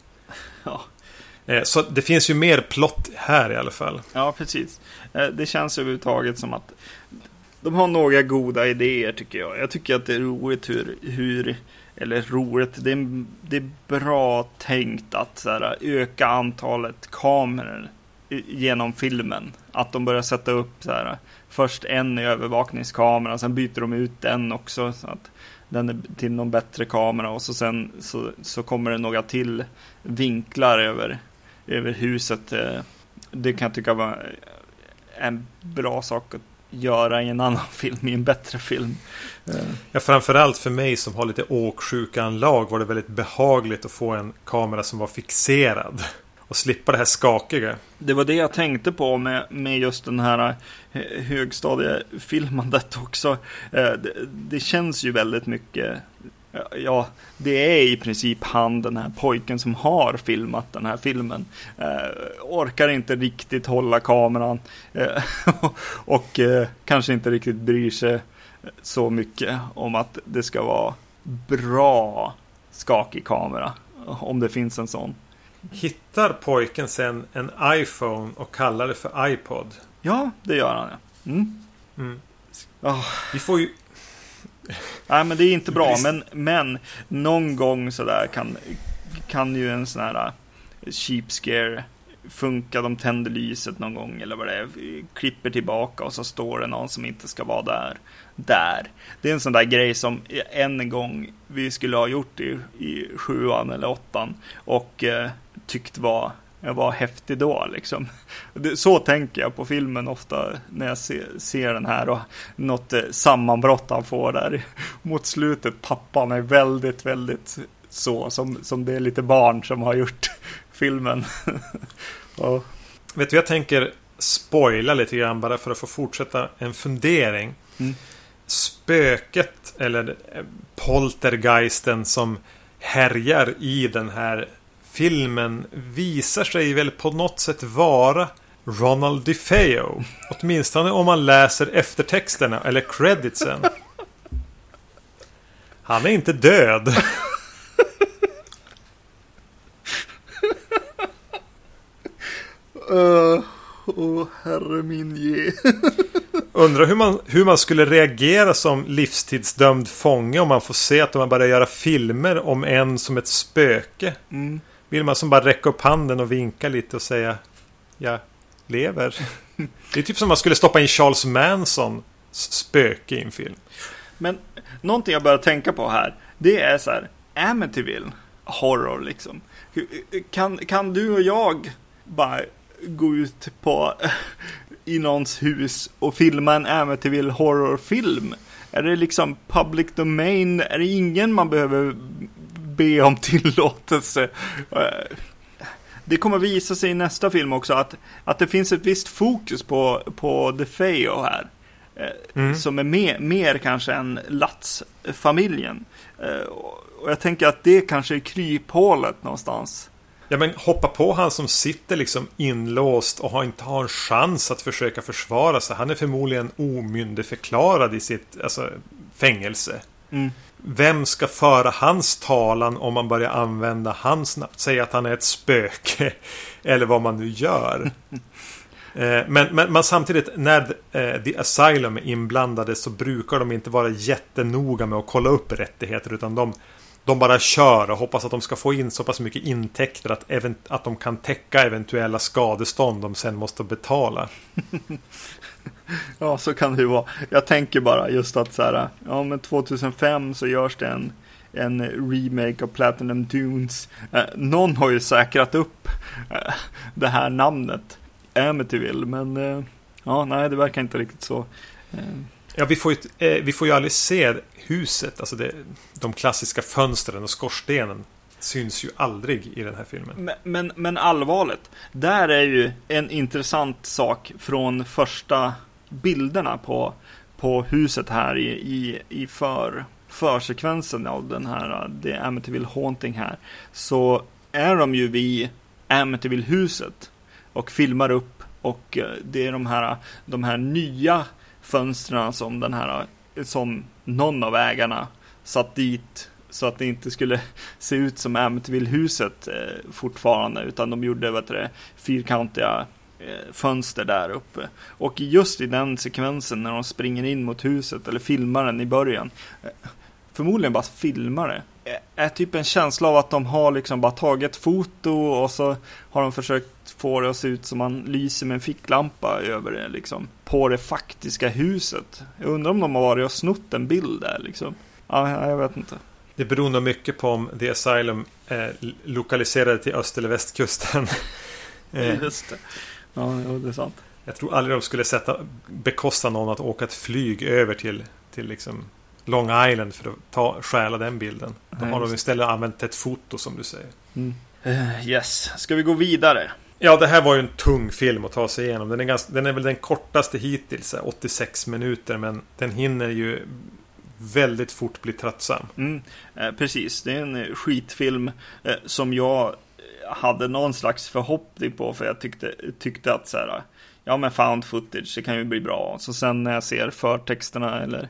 Ja. Eh, så det finns ju mer plott här i alla fall. Ja, precis. Eh, det känns överhuvudtaget som att de har några goda idéer tycker jag. Jag tycker att det är roligt hur, hur eller roligt, det är, det är bra tänkt att så här, öka antalet kameror genom filmen. Att de börjar sätta upp så här, först en i övervakningskameran, sen byter de ut den också. Så att den är till någon bättre kamera och så sen så, så kommer det några till vinklar över, över huset. Eh, det kan jag tycka var en bra sak att göra i en annan <laughs> film, i en bättre film. Eh. Ja, framförallt för mig som har lite åksjukanlag var det väldigt behagligt att få en kamera som var fixerad. Och slippa det här skakiga. Det var det jag tänkte på med, med just den här eh, högstadiefilmandet också. Eh, det, det känns ju väldigt mycket eh, Ja, det är i princip han, den här pojken som har filmat den här filmen. Eh, orkar inte riktigt hålla kameran. Eh, <laughs> och eh, kanske inte riktigt bryr sig så mycket om att det ska vara bra skakig kamera. Om det finns en sån. Hittar pojken sen en iPhone och kallar det för iPod? Ja, det gör han. Mm. Mm. Oh. Vi får ju Nej, men det är inte bra. Men, men någon gång sådär kan, kan ju en sån här uh, cheap scare funka. De tänder lyset någon gång eller vad det är. Klipper tillbaka och så står det någon som inte ska vara där. Där. Det är en sån där grej som en gång vi skulle ha gjort i, i sjuan eller åttan. Och eh, tyckt var var häftig då liksom. Så tänker jag på filmen ofta när jag ser, ser den här och något eh, sammanbrott han får där <laughs> mot slutet. Pappan är väldigt, väldigt så som, som det är lite barn som har gjort <laughs> filmen. <laughs> och... Vet du, jag tänker spoila lite grann bara för att få fortsätta en fundering. Mm. Spöket eller eh, poltergeisten som härjar i den här filmen visar sig väl på något sätt vara Ronald DeFeo. Åtminstone om man läser eftertexterna eller creditsen. Han är inte död. uh, oh, herre min ge. Undrar hur man, hur man skulle reagera som livstidsdömd fånge om man får se att man börjar göra filmer om en som ett spöke. Mm. Vill man som bara räcka upp handen och vinka lite och säga Jag lever. Det är typ som man skulle stoppa in Charles Manson spöke i en film. Men någonting jag börjar tänka på här. Det är så här. Amityville horror liksom. Kan, kan du och jag bara gå ut på i någons hus och filma en Amityville horrorfilm? Är det liksom public domain? Är det ingen man behöver be om tillåtelse? Det kommer visa sig i nästa film också att, att det finns ett visst fokus på, på The Feo här. Eh, mm. Som är mer, mer kanske än Lats-familjen. Eh, och jag tänker att det kanske är kryphålet någonstans. Ja men hoppa på han som sitter liksom inlåst och har inte har en chans att försöka försvara sig. Han är förmodligen omyndigförklarad i sitt alltså, fängelse. Mm. Vem ska föra hans talan om man börjar använda hans namn? Säga att han är ett spöke. <laughs> Eller vad man nu gör. <laughs> Eh, men, men, men, samtidigt när eh, The Asylum är inblandade så brukar de inte vara jättenoga med att kolla upp rättigheter. Utan de, de bara kör och hoppas att de ska få in så pass mycket intäkter att, att de kan täcka eventuella skadestånd de sen måste betala. <laughs> ja, så kan det ju vara. Jag tänker bara just att så här, ja men 2005 så görs det en, en remake av Platinum Dunes. Eh, någon har ju säkrat upp eh, det här namnet, Amityville, men eh, ja, nej, det verkar inte riktigt så. Eh. Ja, vi får, ju, eh, vi får ju aldrig se huset, alltså det, de klassiska fönstren och skorstenen syns ju aldrig i den här filmen. Men, men, men allvarligt, där är ju en intressant sak från första bilderna på, på huset här i, i, i för, försekvensen av den här äh, The Amityville Haunting här. Så är de ju vid Amityville-huset och filmar upp och äh, det är de här, de här nya fönstren som den här äh, som någon av ägarna satt dit så att det inte skulle <laughs> se ut som Amityville-huset eh, fortfarande utan de gjorde vad det, fyrkantiga fönster där uppe. Och just i den sekvensen när de springer in mot huset eller filmar den i början eh, förmodligen bara filmar det är typ en känsla av att de har liksom bara tagit foto och så har de försökt få det att se ut som man lyser med en ficklampa över det liksom. På det faktiska huset. Jag undrar om de har varit och snott en bild där liksom. Ja, jag vet inte. Det beror nog mycket på om The Asylum är lokaliserade till öst eller västkusten. <laughs> Just det. Ja, det är sant. Jag tror aldrig de skulle sätta, bekosta någon att åka ett flyg över till, till liksom Long Island för att ta, stjäla den bilden. Då har de istället använt ett foto som du säger. Mm. Uh, yes, ska vi gå vidare? Ja, det här var ju en tung film att ta sig igenom. Den är, ganska, den är väl den kortaste hittills, 86 minuter. Men den hinner ju väldigt fort bli tröttsam. Mm, eh, precis, det är en eh, skitfilm eh, som jag hade någon slags förhoppning på. För jag tyckte, tyckte att så här, ja men found footage, det kan ju bli bra. Så sen när jag ser förtexterna eller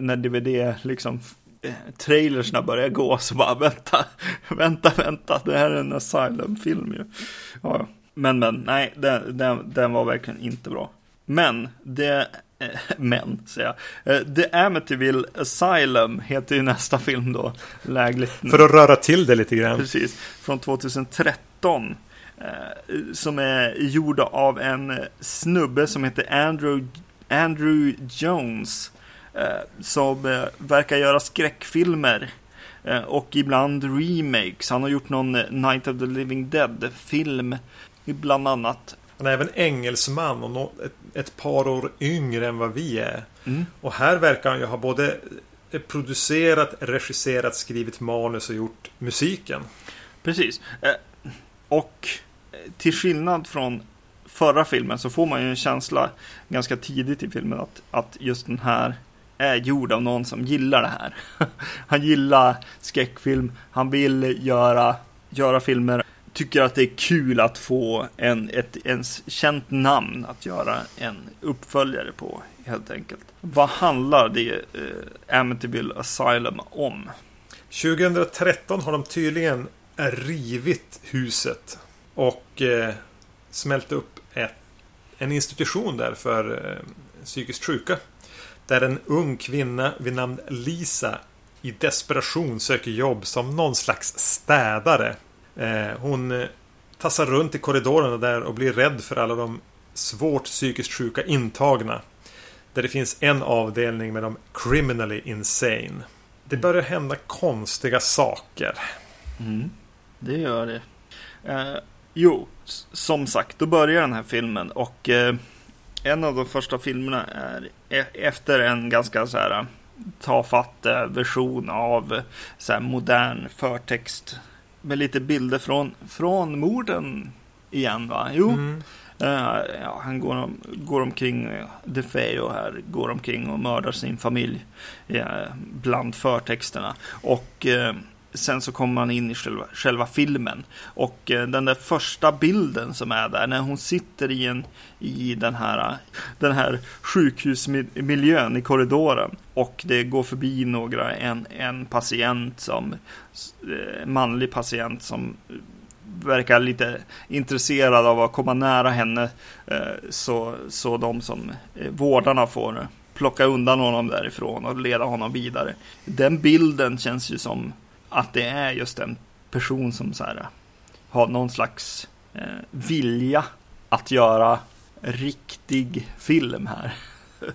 när DVD liksom eh, trailersna börjar gå så bara vänta, <laughs> vänta, vänta, det här är en Asylum-film ju. Ja, men, men, nej, den, den, den var verkligen inte bra. Men, det, <laughs> men, säger jag. Äh, The Amityville Asylum heter ju nästa film då, lägligt. För att röra till det lite grann. Precis, från 2013. Äh, som är gjord av en snubbe som heter Andrew, Andrew Jones. Eh, som eh, verkar göra skräckfilmer eh, och ibland remakes. Han har gjort någon Night of the Living Dead-film bland annat. Han är även engelsman och ett, par år yngre än vad vi är. Mm. Och här verkar han ju ha både producerat, regisserat, skrivit manus och gjort musiken. Precis. Och till skillnad från förra filmen så får man ju en känsla ganska tidigt i filmen att, att just den här är gjord av någon som gillar det här. <laughs> Han gillar skräckfilm, han vill göra, göra filmer, tycker att det är kul att få en, ett ens känt namn att göra en uppföljare på, helt enkelt. Vad handlar det eh, Amityville Asylum om? 2013 har de tydligen rivit huset och eh, smält upp ett, en institution där för eh, psykiskt sjuka. Där en ung kvinna vid namn Lisa i desperation söker jobb som någon slags städare. Eh, hon eh, tassar runt i korridorerna där och blir rädd för alla de svårt psykiskt sjuka intagna. Där det finns en avdelning med de criminally insane. Det börjar hända konstiga saker. Mm, det gör det. Eh, jo, som sagt, då börjar den här filmen och eh, en av de första filmerna är e efter en ganska så här tafatt eh, version av så här modern förtext med lite bilder från, från morden igen va? Jo. Mm. Uh, ja, han går, om, går omkring, uh, DeFeo här, går omkring och mördar sin familj uh, bland förtexterna. Och uh, sen så kommer man in i själva, själva filmen. Och eh, den där första bilden som är där, när hon sitter i, en, i den, här, den här sjukhusmiljön i korridoren. Och det går förbi några, en, en patient som, eh, manlig patient som verkar lite intresserad av att komma nära henne. Eh, så, så de som vårdarna får plocka undan honom därifrån och leda honom vidare. Den bilden känns ju som att det är just en person som så här, har någon slags eh, vilja att göra riktig film här. <laughs>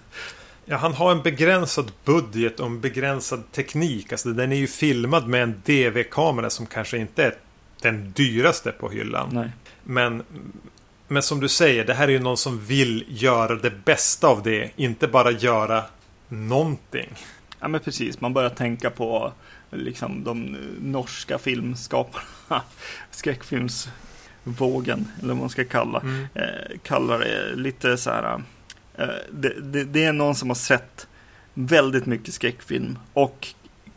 Ja, han har en begränsad budget och en begränsad teknik. Alltså, den är ju filmad med en DV-kamera som kanske inte är den dyraste på hyllan. Nej. Men, men som du säger, det här är ju någon som vill göra det bästa av det. Inte bara göra någonting. Ja men precis, man börjar tänka på liksom de norska filmskaparna. <laughs> Skräckfilmsvågen, eller vad man ska kalla, mm. eh, kalla det. Lite så här. Eh, det, det, det är någon som har sett väldigt mycket skräckfilm och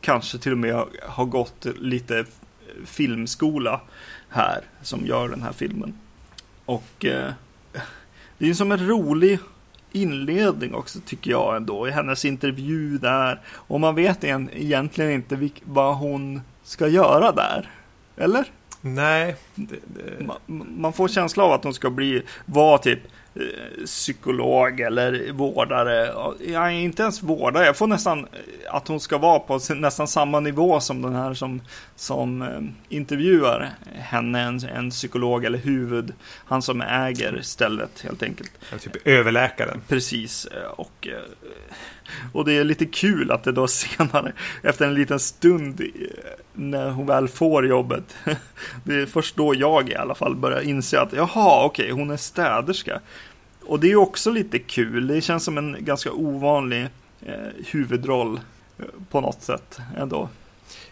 kanske till och med har gått lite filmskola här som gör den här filmen. Och eh, det är som en rolig inledning också tycker jag ändå i hennes intervju där. Och man vet egentligen inte vad hon ska göra där. Eller? Nej. Det, det... Man, man, får känsla av att hon ska bli, vara typ psykolog eller vårdare. Jag är inte ens vårdare. Jag får nästan att hon ska vara på nästan samma nivå som den här som, som eh, intervjuar henne, en, en psykolog eller huvud. Han som äger stället helt enkelt. Ja, typ överläkaren. Precis. Och, eh, och det är lite kul att det då <laughs> senare, efter en liten stund när hon väl får jobbet. <laughs> Det är först då jag i alla fall börjar inse att jaha, okej, okay, hon är städerska. Och det är också lite kul. Det känns som en ganska ovanlig eh, huvudroll eh, på något sätt ändå.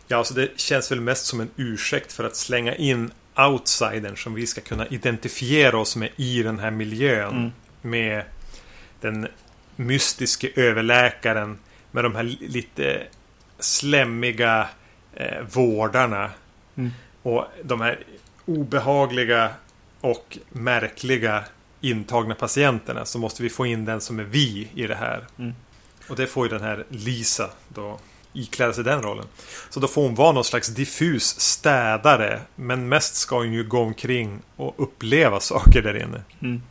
Ja, alltså det känns väl mest som en ursäkt för att slänga in outsidern som vi ska kunna identifiera oss med i den här miljön. Mm. Med den mystiske överläkaren. Med de här lite slämmiga eh, vårdarna. Mm. Och de här obehagliga och märkliga intagna patienterna så måste vi få in den som är vi i det här. Mm. Och det får ju den här Lisa då ikläda sig den rollen. Så då får hon vara någon slags diffus städare. Men mest ska hon ju gå omkring och uppleva saker där inne. Mm.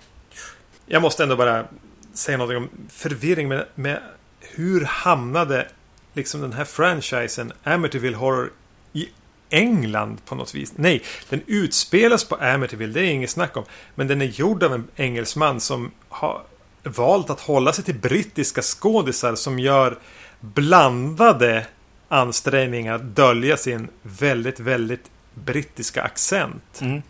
Jag måste ändå bara säga något om förvirring med, med hur hamnade liksom den här franchisen Amityville Horror England på något vis. Nej, den utspelas på Amityville, det är inget snack om. Men den är gjord av en engelsman som har valt att hålla sig till brittiska skådisar som gör blandade ansträngningar att dölja sin väldigt, väldigt brittiska accent. Mm.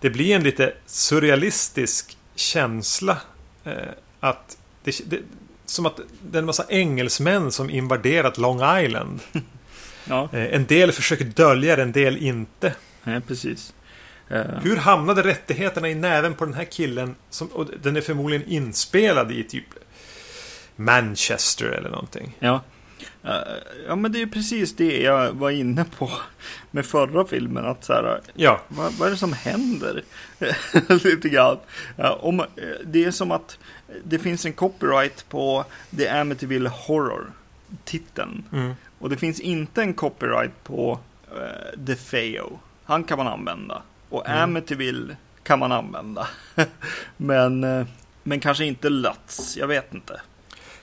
Det blir en lite surrealistisk känsla eh, att det, det, som att det är en massa engelsmän som invaderat Long Island. <laughs> Ja. Eh, en del försöker dölja det, en del inte. Nej, precis. Uh... Hur hamnade rättigheterna i näven på den här killen? Som, och den är förmodligen inspelad i typ Manchester eller någonting. Ja. Uh, ja, men det är precis det jag var inne på med förra filmen. Att så här, ja. vad, vad är det som händer? <laughs> Lite grann. Om, det är som att det finns en copyright på The Amityville Horror. Titeln. Mm. Och det finns inte en copyright på uh, DeFeo. Han kan man använda. Och mm. Amityville kan man använda. <laughs> men, uh, men kanske inte Lutz. Jag vet inte.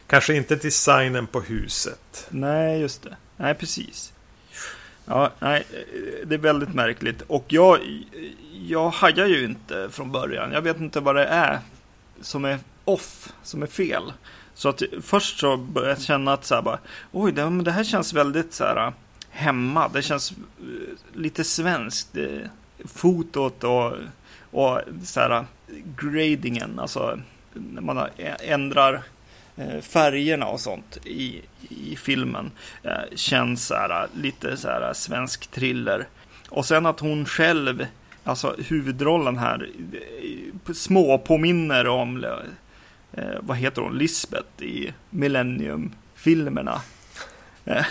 Kanske inte designen på huset. Nej, just det. Nej, precis. Ja, nej, det är väldigt märkligt. Och jag, jag hajar ju inte från början. Jag vet inte vad det är som är off, som är fel. Så att först så började jag känna att så här bara, oj, det, det här känns väldigt så här äh, hemma. Det känns eh, lite svenskt. Eh, fotot och, och så här, äh, gradingen, alltså när man ändrar eh, färgerna och sånt i, i filmen känns så här, äh, lite så här svensk thriller. Och sen att hon själv, alltså huvudrollen här, små påminner om, vad heter hon, Lisbeth i Millennium-filmerna. <laughs>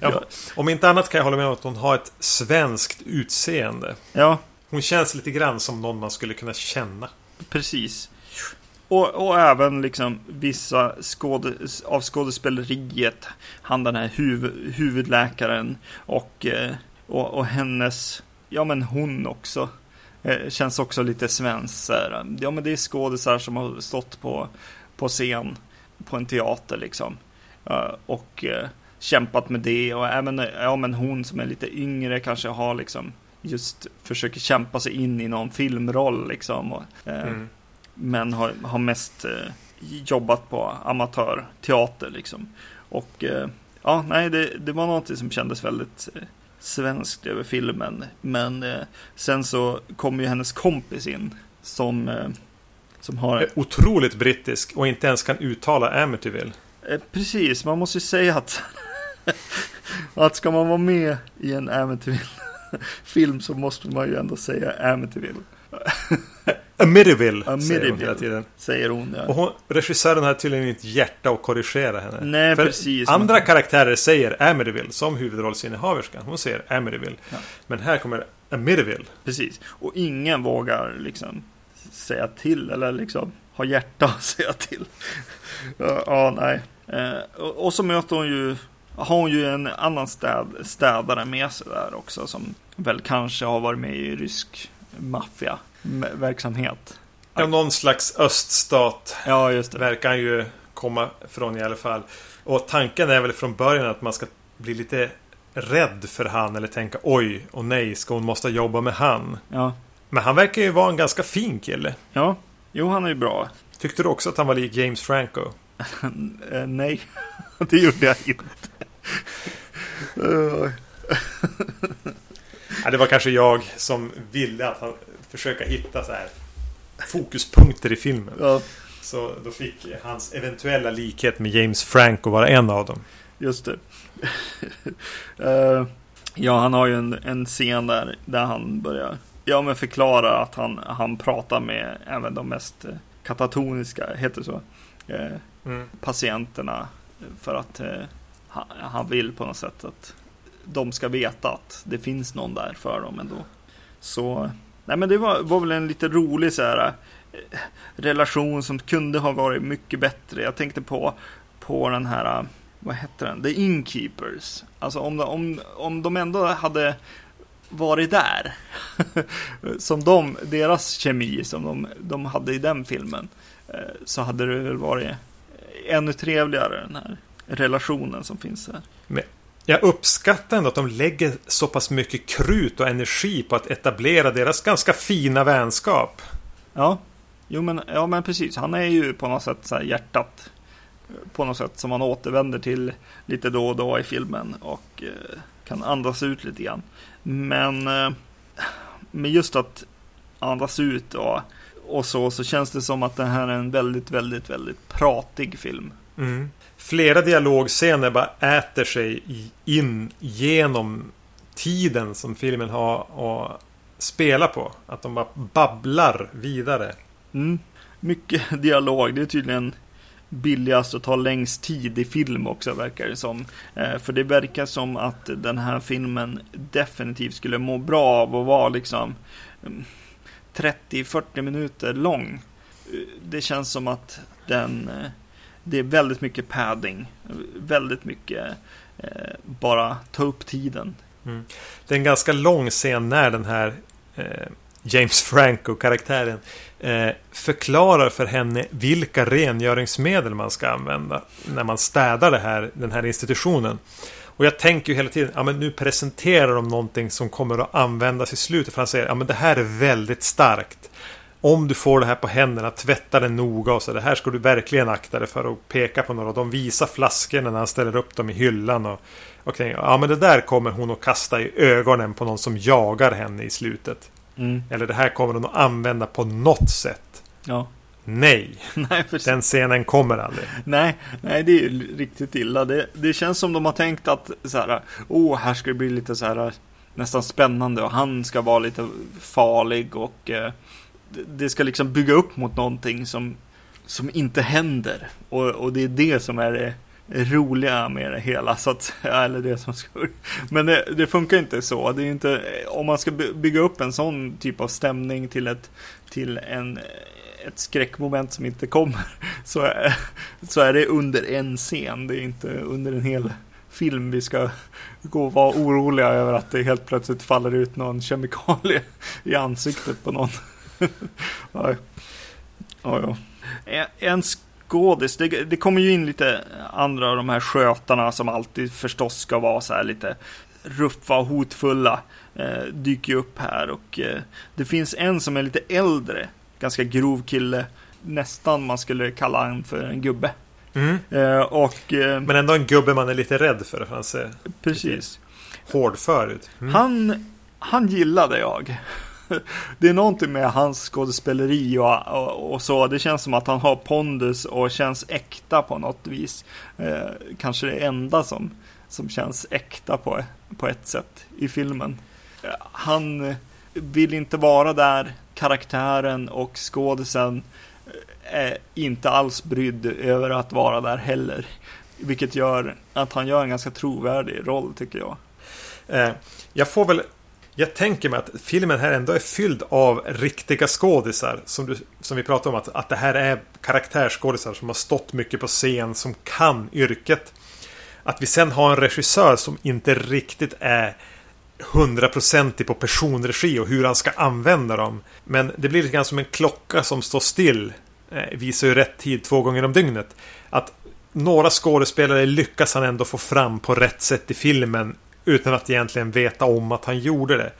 ja, om inte annat kan jag hålla med om att hon har ett svenskt utseende. Ja. Hon känns lite grann som någon man skulle kunna känna. Precis. Och, och även liksom vissa skåde, av skådespeleriet. Han den här huv, huvudläkaren och, eh, och, och hennes, ja men hon också. Eh, känns också lite svensk. Ja men det är skådisar som har stått på, på scen på en teater liksom. Och kämpat med det och även ja, men hon som är lite yngre kanske har liksom just försöker kämpa sig in i någon filmroll liksom. Och, eh, mm. Men har, har mest eh, jobbat på amatörteater liksom. Och eh, ja, nej, det, det var något som kändes väldigt eh, svenskt över filmen. Men eh, sen så kommer ju hennes kompis in som, eh, som har... Otroligt brittisk och inte ens kan uttala Amityville. precis, man måste ju säga att <laughs> att ska man vara med i en Amityville-film så måste man ju ändå säga Amityville. Amityville, säger hon hela tiden. Säger hon, ja. Och hon, regissören har tydligen inte hjärta att korrigera henne. Nej, För precis. Andra man... karaktärer säger Amityville som huvudrollsinnehaverskan. Hon säger Amityville. Ja. Men här kommer Amityville. Precis. Och ingen vågar liksom säga till eller liksom ha hjärta att <laughs> säga till. ja, ja, nej. Eh, och, och så möter hon ju har hon ju en annan städ, städare med sig där också som väl kanske har varit med i rysk maffiaverksamhet. Ja, någon slags öststat. Ja, just det. Verkar ju komma från i alla fall. Och tanken är väl från början att man ska bli lite rädd för han eller tänka oj och nej, ska hon måste jobba med han? Ja. Men han verkar ju vara en ganska fin kille. Ja, jo han är ju bra. Tyckte du också att han var lik James Franco? <laughs> Eh, nej, <laughs> det gjorde jag inte <laughs> det var kanske jag som ville att han försöka hitta så här fokuspunkter i filmen. Ja. Så då fick hans eventuella likhet med James Franco vara en av dem. Just det. uh, <laughs> ja, han har ju en, en scen där, där han börjar ja, men förklara att han, han pratar med även de mest eh, katatoniska, heter så, uh, mm. patienterna. För att uh, han vill på något sätt att de ska veta att det finns någon där för dem ändå. Så, nej men det var, var väl en lite rolig så här eh, relation som kunde ha varit mycket bättre. Jag tänkte på, på den här, eh, vad heter den, The Inkeepers. Alltså om de, om, om de ändå hade varit där. <laughs> som de, deras kemi som de, de hade i den filmen. Eh, så hade det väl varit ännu trevligare den här relationen som finns här. Men jag uppskattar ändå att de lägger så pass mycket krut och energi på att etablera deras ganska fina vänskap. Ja, jo men, ja, men precis. Han är ju på något sätt så hjärtat. På något sätt som man återvänder till lite då och då i filmen och eh, kan andas ut lite grann. Men eh, med just att andas ut och, och så, så känns det som att det här är en väldigt, väldigt, väldigt pratig film. Mm flera dialogscener bara äter sig in genom tiden som filmen har att spela på. Att de bara babblar vidare. Mm. Mycket <laughs> dialog. Det är tydligen billigast att ta längst tid i film också verkar det som. Eh, för det verkar som att den här filmen definitivt skulle må bra av att vara liksom mm, 30-40 minuter lång. Eh, det känns som att den eh, det är väldigt mycket padding. Väldigt mycket eh, bara ta upp tiden. Mm. Det är en ganska lång scen när den här eh, James Franco-karaktären eh, förklarar för henne vilka rengöringsmedel man ska använda när man städar det här, den här institutionen. Och jag tänker ju hela tiden, ja men nu presenterar de någonting som kommer att användas i slutet. För han säger, ja men det här är väldigt starkt om du får det här på händerna, tvätta det noga och så. Det här ska du verkligen akta dig för att peka på några. De visar flaskorna när han ställer upp dem i hyllan. Och, och tänker, ja men det där kommer hon att kasta i ögonen på någon som jagar henne i slutet. Mm. Eller det här kommer hon att använda på något sätt. Ja. Nej, <laughs> Nej, den scenen kommer aldrig. Nej, nej, det är ju riktigt illa. Det, det känns som de har tänkt att så här, åh, här ska det bli lite så här nästan spännande och han ska vara lite farlig och eh, det- ska liksom bygga upp mot någonting som, som inte händer. Och, och det är det som är det roliga med det hela, så att säga, eller det som ska... Men det, det funkar inte så. Det är inte, om man ska bygga upp en sån typ av stämning till ett, till en, ett skräckmoment som inte kommer, <laughs> så är, så är det under en scen. Det är inte under en hel film vi ska gå och vara oroliga över att det helt plötsligt faller ut någon kemikalie i ansiktet på någon. <laughs> ja, ja, ja. En- skådis, det, det kommer ju in lite andra av de här skötarna som alltid förstås ska vara så här lite ruffa och hotfulla. Eh, dyker ju upp här och eh, det finns en som är lite äldre, ganska grov kille. Nästan man skulle kalla han för en gubbe. Mm. Eh, och eh, Men ändå en gubbe man är lite rädd för. för Han ser precis. hårdför ut. Mm. Han, han gillade jag. Det är någonting med hans skådespeleri och, och, och så. Det känns som att han har pondus och känns äkta på något vis. Eh, kanske det enda som, som känns äkta på, på ett sätt i filmen. Eh, Han vill inte vara där. Karaktären och skådisen eh, är inte alls brydd över att vara där heller. Vilket gör att han gör en ganska trovärdig roll tycker jag. Eh, jag får väl... Jag tänker mig att filmen här ändå är fylld av riktiga skådisar. Som, du, som vi pratade om, att, att det här är karaktärsskådisar som har stått mycket på scen, som kan yrket. Att vi sen har en regissör som inte riktigt är hundraprocentig på personregi och hur han ska använda dem. Men det blir lite grann som en klocka som står still. Eh, visar ju rätt tid två gånger om dygnet. Att några skådespelare lyckas han ändå få fram på rätt sätt i filmen utan att egentligen veta om att han gjorde det.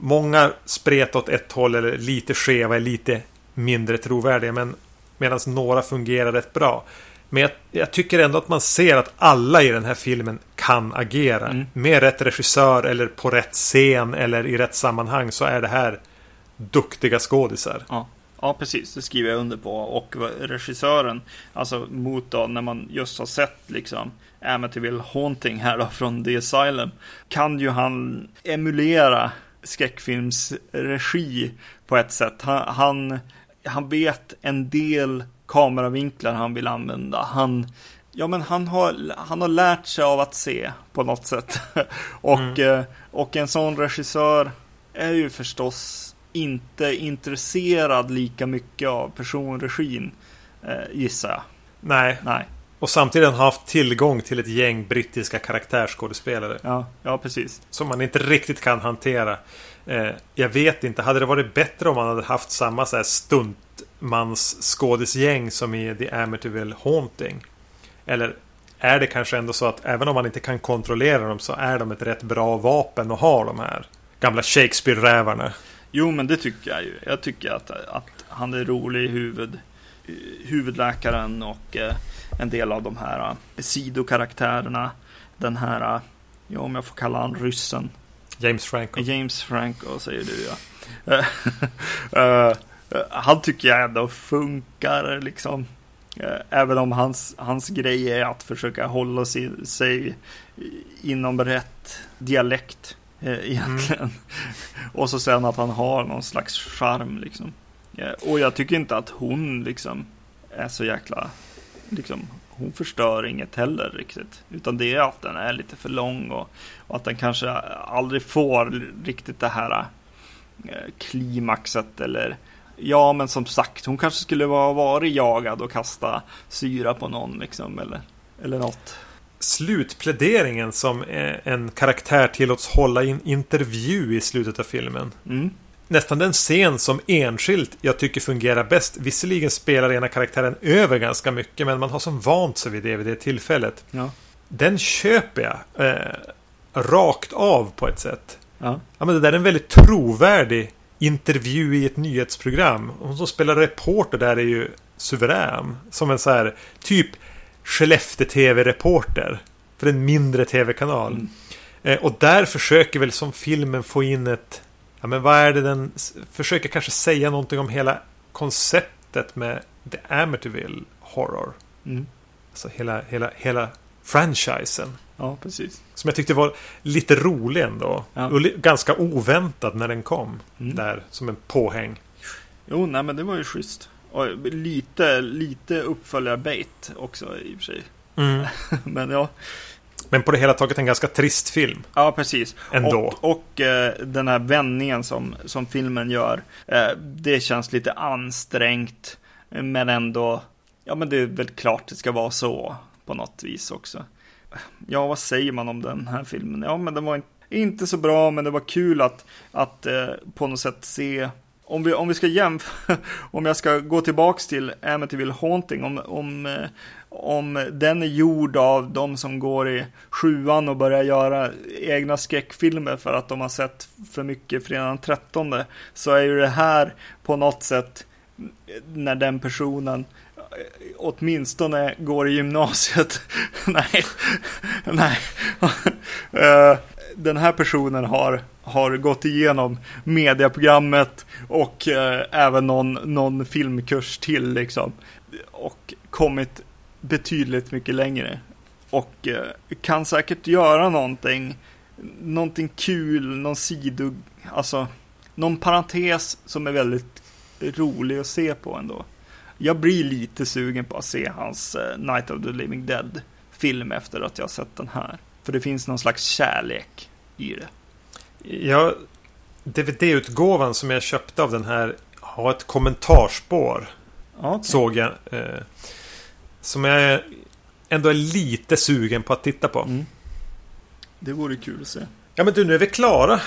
Många spretar åt ett håll eller lite skeva är lite mindre trovärdiga men medan några fungerar rätt bra. Men jag, jag tycker ändå att man ser att alla i den här filmen kan agera. Mm. Med rätt regissör eller på rätt scen eller i rätt sammanhang så är det här duktiga skådisar. Ja. ja, precis. Det skriver jag under på. Och regissören, alltså mot då när man just har sett liksom Amityville Haunting här då från The Asylum, kan ju han emulera skräckfilmsregi på ett sätt. Han, han, han vet en del kameravinklar han vill använda. Han, ja, men han har, han har lärt sig av att se på något sätt. <laughs> och, eh, och en sån regissör är ju förstås inte intresserad lika mycket av personregin, eh, gissar jag. Nej, Nej, och samtidigt har haft tillgång till ett gäng brittiska karaktärsskådespelare. ja, ja precis. Som man inte riktigt kan hantera. Eh, jag vet inte, hade det varit bättre om man hade haft samma så här stuntmans skådisgäng som i The Amityville Haunting? Eller är det kanske ändå så att även om man inte kan kontrollera dem så är de ett rätt bra vapen att ha de här gamla Shakespeare-rävarna? Jo, men det tycker jag ju. Jag tycker att, att han är rolig i huvud, huvudläkaren och eh, en del av de här eh, sidokaraktärerna. Den här, eh, ja, om jag får kalla han ryssen. James Franco. James Franco säger du ja. Eh, <laughs> eh, han tycker jag ändå funkar liksom. Eh, Även om hans, hans grej är att försöka hålla sig, sig inom rätt dialekt eh, egentligen. <laughs> Och så sen att han har någon slags charm liksom. Och jag tycker inte att hon liksom är så jäkla liksom, hon förstör inget heller riktigt. Utan det är att den är lite för lång och, och att den kanske aldrig får riktigt det här eh, klimaxet eller Ja, men som sagt, hon kanske skulle ha varit jagad och kasta syra på någon liksom eller, eller något. Slutpläderingen som eh, en karaktär tillåts hålla i en intervju i slutet av filmen. Mm. Nästan den scen som enskilt jag tycker fungerar bäst. Visserligen spelar ena karaktären över ganska mycket, men man har som vant sig vid det vid det tillfället. Ja. Den köper jag eh, rakt av på ett sätt. Ja. Ja, men det där är en väldigt trovärdig intervju i ett nyhetsprogram. Hon som spelar reporter där är ju suverän. Som en så här typ Skellefteå-TV-reporter. För en mindre TV-kanal. Mm. Eh, och där försöker väl som filmen få in ett... Ja men vad är det den... Försöker kanske säga någonting om hela konceptet med The Amityville Horror. Mm. Alltså hela, hela, hela franchisen. Ja, precis. Som jag tyckte var lite rolig ändå. Ja. Ganska oväntad när den kom. Mm. Där som en påhäng. Jo, nej men det var ju schysst. Och lite, lite uppföljarbait också i och för sig. <laughs> Men ja, Men på det hela taget en ganska trist film. ja precis. Ändå. Och, och eh, den här vändningen som, som filmen gör. Eh, det känns lite ansträngt. Men ändå, ja men det är väl klart det ska vara så på något vis också. Ja, vad säger man om den här filmen? Ja, men den var in- inte så bra, men det var kul att, att eh, på något sätt se om vi, om vi ska jämföra, <laughs> om jag ska gå tillbaks till Amityville Haunting, om, om, eh, om den är gjord av de som går i sjuan och börjar göra egna skräckfilmer för att de har sett för mycket fredag den 13, så är ju det här på något sätt eh, när den personen eh, åtminstone går i gymnasiet. <laughs> nej, <laughs> nej den här personen har, har gått igenom mediaprogrammet och eh, även någon, någon filmkurs till liksom. Och kommit betydligt mycket längre. Och eh, kan säkert göra någonting, någonting kul, någon sido, alltså någon parentes som är väldigt rolig att se på ändå. Jag blir lite sugen på att se hans eh, Night of the Living Dead film efter att jag sett den här. För det finns någon slags kärlek i det. Ja, DVD-utgåvan som jag köpte av den här har ett kommentarspår. Okej. Såg jag. Eh, som jag ändå är lite sugen på att titta på. Mm. Det vore kul att se. Ja men du, nu är vi klara.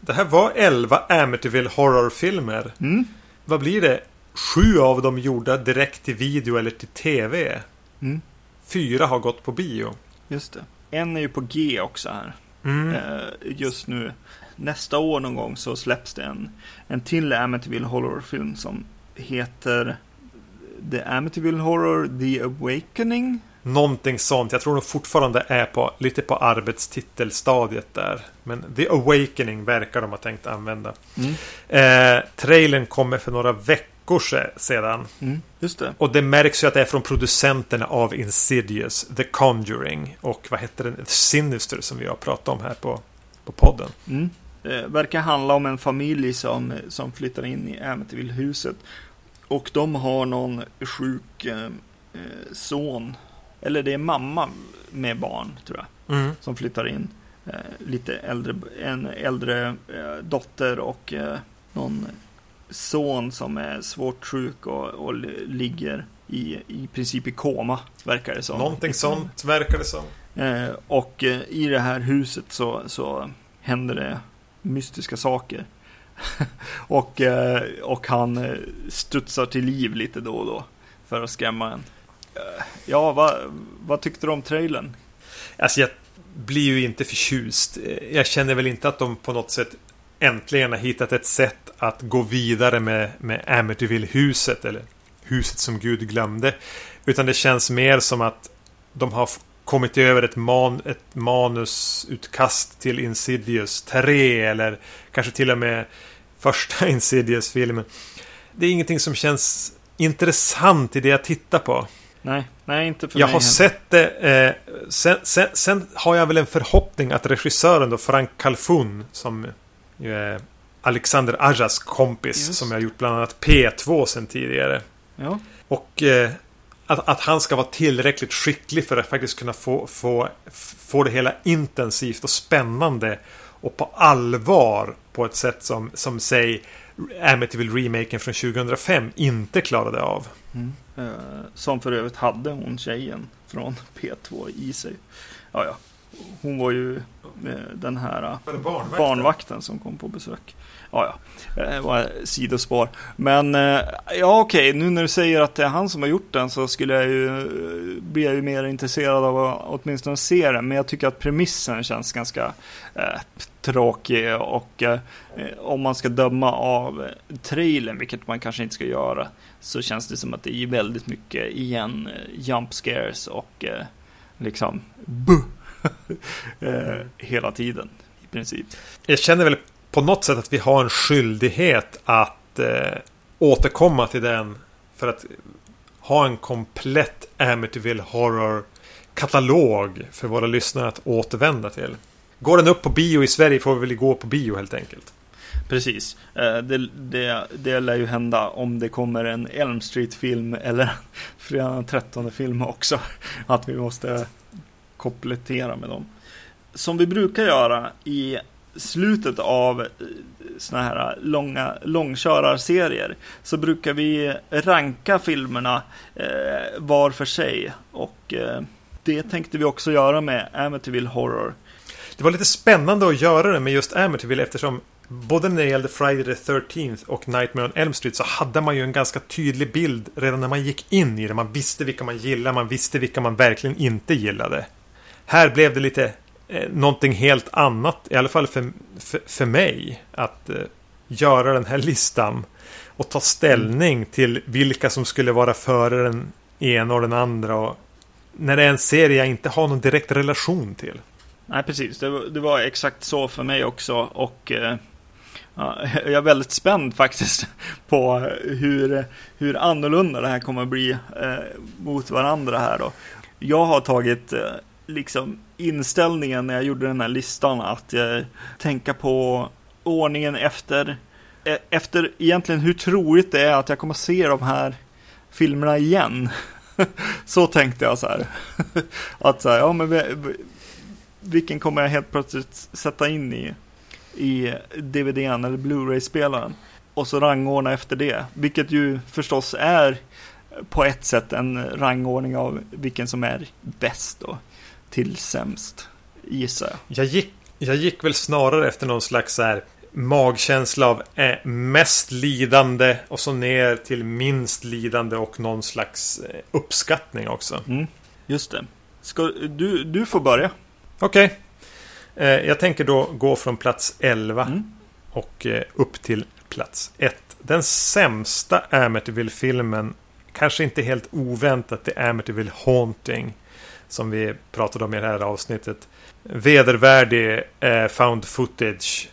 Det här var 11 Amityville horrorfilmer. Mm. Vad blir det? Sju av dem gjorda direkt till video eller till TV. Mm. Fyra har gått på bio. Just det. En är ju på G också här. Mm. Eh, just nu. Nästa år någon gång så släpps det en, en till Amityville Horror-film som heter The Amityville Horror The Awakening. Någonting sånt. Jag tror nog fortfarande är på lite på arbetstitelstadiet där. Men The Awakening verkar de ha tänkt använda. Mm. Eh, trailern kommer för några veckor se- sedan. Mm. Just det. Och det märks ju att det är från producenterna av Insidious, The Conjuring och vad heter den? Sinister som vi har pratat om här på, på podden. Mm. Det verkar handla om en familj som, som flyttar in i Amityville-huset. Och de har någon sjuk eh, eh, son. Eller det är mamma med barn, tror jag. Mm. Som flyttar in. Eh, lite äldre, en äldre eh, dotter och eh, någon son som är svårt sjuk och, och li- ligger i, i princip i koma, verkar det som. Någonting sånt verkar det som. Eh, och eh, i det här huset så, så händer det mystiska saker. <laughs> och, eh, och han eh, studsar till liv lite då och då för att skrämma en. Eh, ja, vad, vad tyckte du om trailern? Alltså jag blir ju inte förtjust. Eh, Jag känner väl inte att de på något sätt äntligen har hittat ett sätt att gå vidare med, med Amityville-huset eller huset som Gud glömde. Utan det känns mer som att de har kommit över ett, man, ett manusutkast till Insidious 3 eller kanske till och med första <laughs> Insidious-filmen. Det är ingenting som känns intressant i det jag tittar på. Nej, nej inte för Jag mig har heller. sett det. Eh, sen, sen, sen har jag väl en förhoppning att regissören då, Frank Calfun, som Alexander Ajas kompis, Just. som jag gjort bland annat P2 sen tidigare. Ja, Och eh, att, att han ska vara tillräckligt skicklig för att faktiskt kunna få, få, få det hela intensivt och spännande och på allvar på ett sätt som, som säg Amityville-remaken från 2005 inte klarade av. eh, som för övrigt hade hon tjejen från P2 i sig. Ja, ja. Hon var ju eh, den här eh, Barnvakten. barnvakten som kom på besök. Ja, ja, det var sidospår. Men eh, ja, okej, nu när du säger att det är han som har gjort den så skulle jag ju, eh, jag ju mer intresserad av att åtminstone se den. Men jag tycker att premissen känns ganska eh, tråkig och eh, om man ska döma av trailern, vilket man kanske inte ska göra, så känns det som att det är väldigt mycket igen jump scares och eh, liksom buh eh, hela tiden i princip. Jag känner väl på något sätt att vi har en skyldighet att eh, återkomma till den. För att ha en komplett Amityville Horror katalog för våra lyssnare att återvända till. Går den upp på bio i Sverige får vi väl gå på bio helt enkelt. Precis. Eh, det, det, det lär ju hända om det kommer en Elm Street-film eller <laughs> Fredag den 13 film också. Att vi måste komplettera med dem. Som vi brukar göra i slutet av eh, såna här eh, långa långkörarserier så brukar vi ranka filmerna eh, var för sig och eh, det tänkte vi också göra med Amityville Horror. Det var lite spännande att göra det med just Amityville eftersom både när det gällde Friday the 13th och Nightmare on Elm Street så hade man ju en ganska tydlig bild redan när man gick in i det. Man visste vilka man gillade, man visste vilka man verkligen inte gillade. Här blev det lite eh, någonting helt annat, i alla fall för, för, för mig, att eh, göra den här listan och ta ställning mm. till vilka som skulle vara före den ena och den andra. Och när det är en serie jag inte har någon direkt relation till. Nej, precis. Det var, det var exakt så för mig också. Och eh, ja, <laughs> jag är väldigt spänd faktiskt <laughs> på hur, hur annorlunda det här kommer att bli eh, mot varandra här då. Jag har tagit eh, liksom inställningen när jag gjorde den här listan att eh, tänka på ordningen efter eh, efter egentligen hur troligt det är att jag kommer se de här filmerna igen. <laughs> så tänkte jag så här. <laughs> att så här, ja men vilken kommer jag helt plötsligt sätta in i, i DVDn eller Blu-ray-spelaren. Och så rangordna efter det. Vilket ju förstås är på ett sätt en rangordning av vilken som är bäst då till sämst, gissar jag. Jag gick, jag gick väl snarare efter någon slags så här magkänsla av eh, mest lidande och så ner till minst lidande och någon slags eh, uppskattning också. Mm, just det. Ska, du, du får börja. Okej. Okay. Eh, jag tänker då gå från plats 11 mm. och eh, upp till plats 1. Den sämsta Amityville-filmen, kanske inte helt oväntat, det är Amityville Haunting som vi pratade om i det här avsnittet. Vedervärdig eh, found footage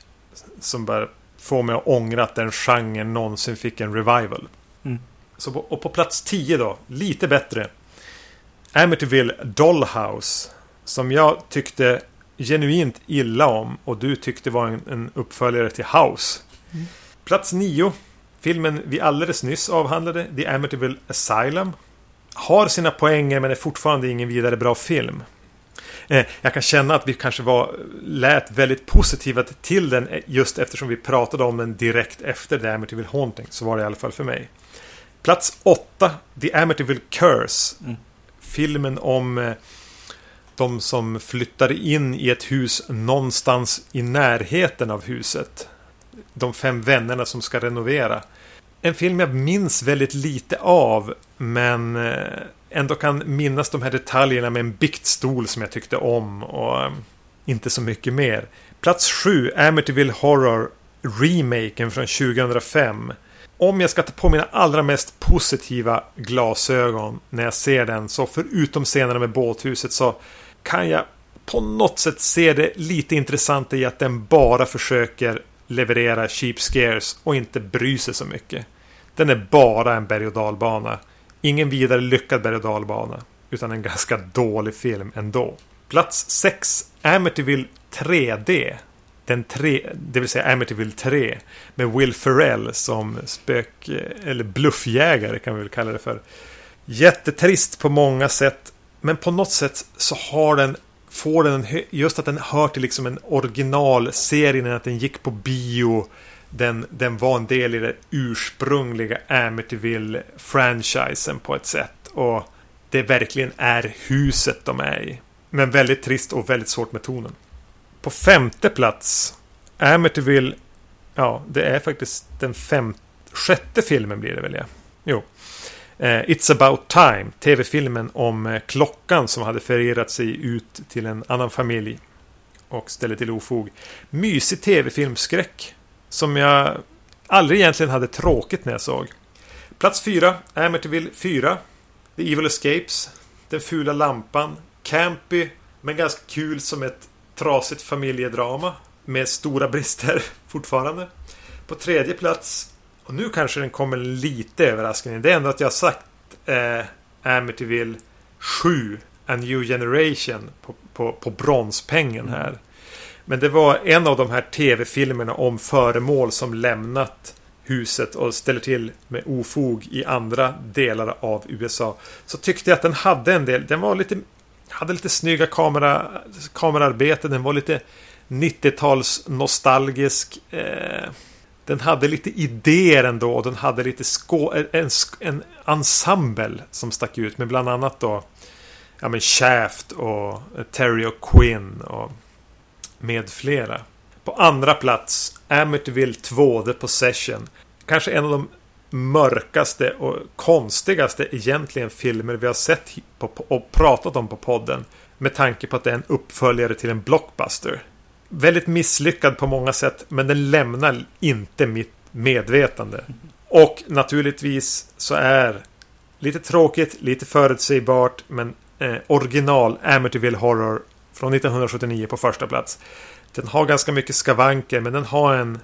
som bara får mig att ångra att den genren någonsin fick en revival. Mm. Så på, och på plats 10 då, lite bättre. Amityville Dollhouse. Som jag tyckte genuint illa om och du tyckte var en, en uppföljare till House. Mm. Plats 9. Filmen vi alldeles nyss avhandlade, The Amityville Asylum har sina poänger men är fortfarande ingen vidare bra film. Eh, jag kan känna att vi kanske var, lät väldigt positiva till den eh, just eftersom vi pratade om den direkt efter The Amityville Haunting. Så var det i alla fall för mig. Plats 8, The Amityville Curse. Mm. Filmen om eh, de som flyttade in i ett hus någonstans i närheten av huset. De fem vännerna som ska renovera en film jag minns väldigt lite av. Men eh, ändå kan minnas de här detaljerna med en biktstol som jag tyckte om. Och eh, inte så mycket mer. Plats 7, Amityville Horror Remaken från 2005. Om jag ska ta på mina allra mest positiva glasögon när jag ser den så förutom scenerna med båthuset så kan jag på något sätt se det lite intressanta i att den bara försöker leverera cheap scares och inte bry sig så mycket. Den är bara en berg och dalbana. Ingen vidare lyckad berg och dalbana. Utan en ganska dålig film ändå. Plats 6. Amityville 3D. Den tre, det vill säga Amityville 3. Med Will Ferrell som spök... Eller bluffjägare kan vi väl kalla det för. Jättetrist på många sätt. Men på något sätt så har den får den just att den hör till liksom en originalserien, att den gick på bio. Den, den var en del i den ursprungliga Amityville-franchisen på ett sätt. Och det verkligen är huset de är i. Men väldigt trist och väldigt svårt med tonen. På femte plats Amityville. Ja, det är faktiskt den fem, sjätte filmen blir det väl ja. Jo. Eh, It's about time. Tv-filmen om eh, klockan som hade förirrat sig ut till en annan familj. Och ställer till ofog. Mysig tv-filmskräck. Som jag aldrig egentligen hade tråkigt när jag såg. Plats fyra. Amityville 4. The Evil Escapes. Den fula lampan. Campy. Men ganska kul som ett trasigt familjedrama. Med stora brister <laughs> fortfarande. På tredje plats. Och nu kanske den kommer lite överraskande. Det är ändå att jag har sagt eh, Amityville 7. A New Generation. På, på, på bronspengen här. Men det var en av de här tv-filmerna om föremål som lämnat huset och ställer till med ofog i andra delar av USA. Så tyckte jag att den hade en del. Den var lite hade lite snygga kamera, kamerarbeten. Den var lite 90-tals nostalgisk. Eh, den hade lite idéer ändå. Och den hade lite skå en, en ensemble som stack ut. Med bland annat då ja, men Shaft och Terry och Quinn och med flera. På andra plats Amityville 2 The Possession. Kanske en av de mörkaste och konstigaste egentligen filmer vi har sett på, och pratat om på podden. Med tanke på att det är en uppföljare till en blockbuster. Väldigt misslyckad på många sätt men den lämnar inte mitt medvetande. Och naturligtvis så är lite tråkigt, lite förutsägbart men eh, original Amityville Horror från 1979 på första plats. Den har ganska mycket skavanker men den har en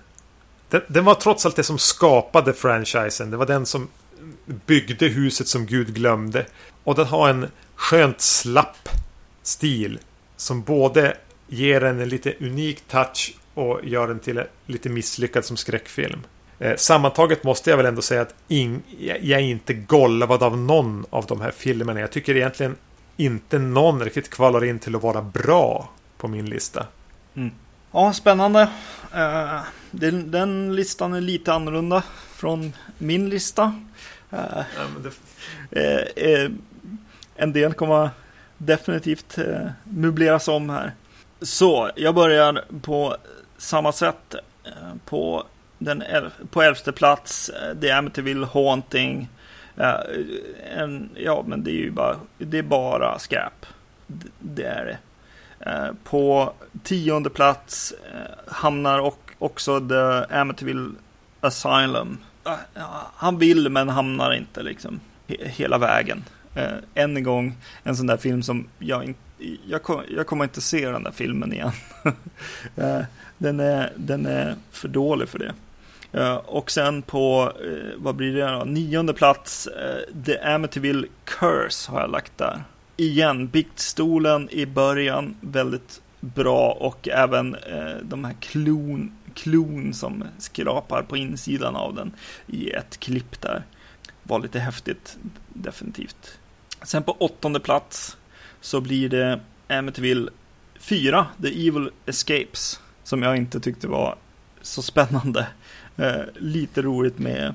den, den, var trots allt det som skapade franchisen. Det var den som byggde huset som Gud glömde. Och den har en skönt slapp stil. Som både ger den en lite unik touch och gör den till lite misslyckad som skräckfilm. Eh, sammantaget måste jag väl ändå säga att ing, jag är inte golvad av någon av de här filmerna. Jag tycker egentligen inte någon riktigt kvalar in till att vara bra på min lista. Mm. Ja, spännande. Uh, den, den, listan är lite annorlunda från min lista. Uh, ja, det... uh, en del kommer definitivt möbleras om här. Så, jag börjar på samma sätt. på, den el på elfte plats, The Amityville Haunting en, ja, men det är ju bara, det är bara skräp. det är det. Eh, på tionde plats eh, hamnar och också The Amityville Asylum. Han vill men hamnar inte liksom hela vägen. än en gång en sån där film som jag inte jag, kom, jag kommer inte se den där filmen igen. <laughs> den, är, den är för dålig för det. Eh, och sen på, eh, vad blir det då? Nionde plats, eh, The Amityville Curse har jag lagt där igen, biktstolen i början väldigt bra och även de här klon, klon som skrapar på insidan av den i ett klipp där. Var lite häftigt, definitivt. Sen på åttonde plats så blir det Amityville 4, The Evil Escapes, som jag inte tyckte var så spännande. Eh, lite roligt med,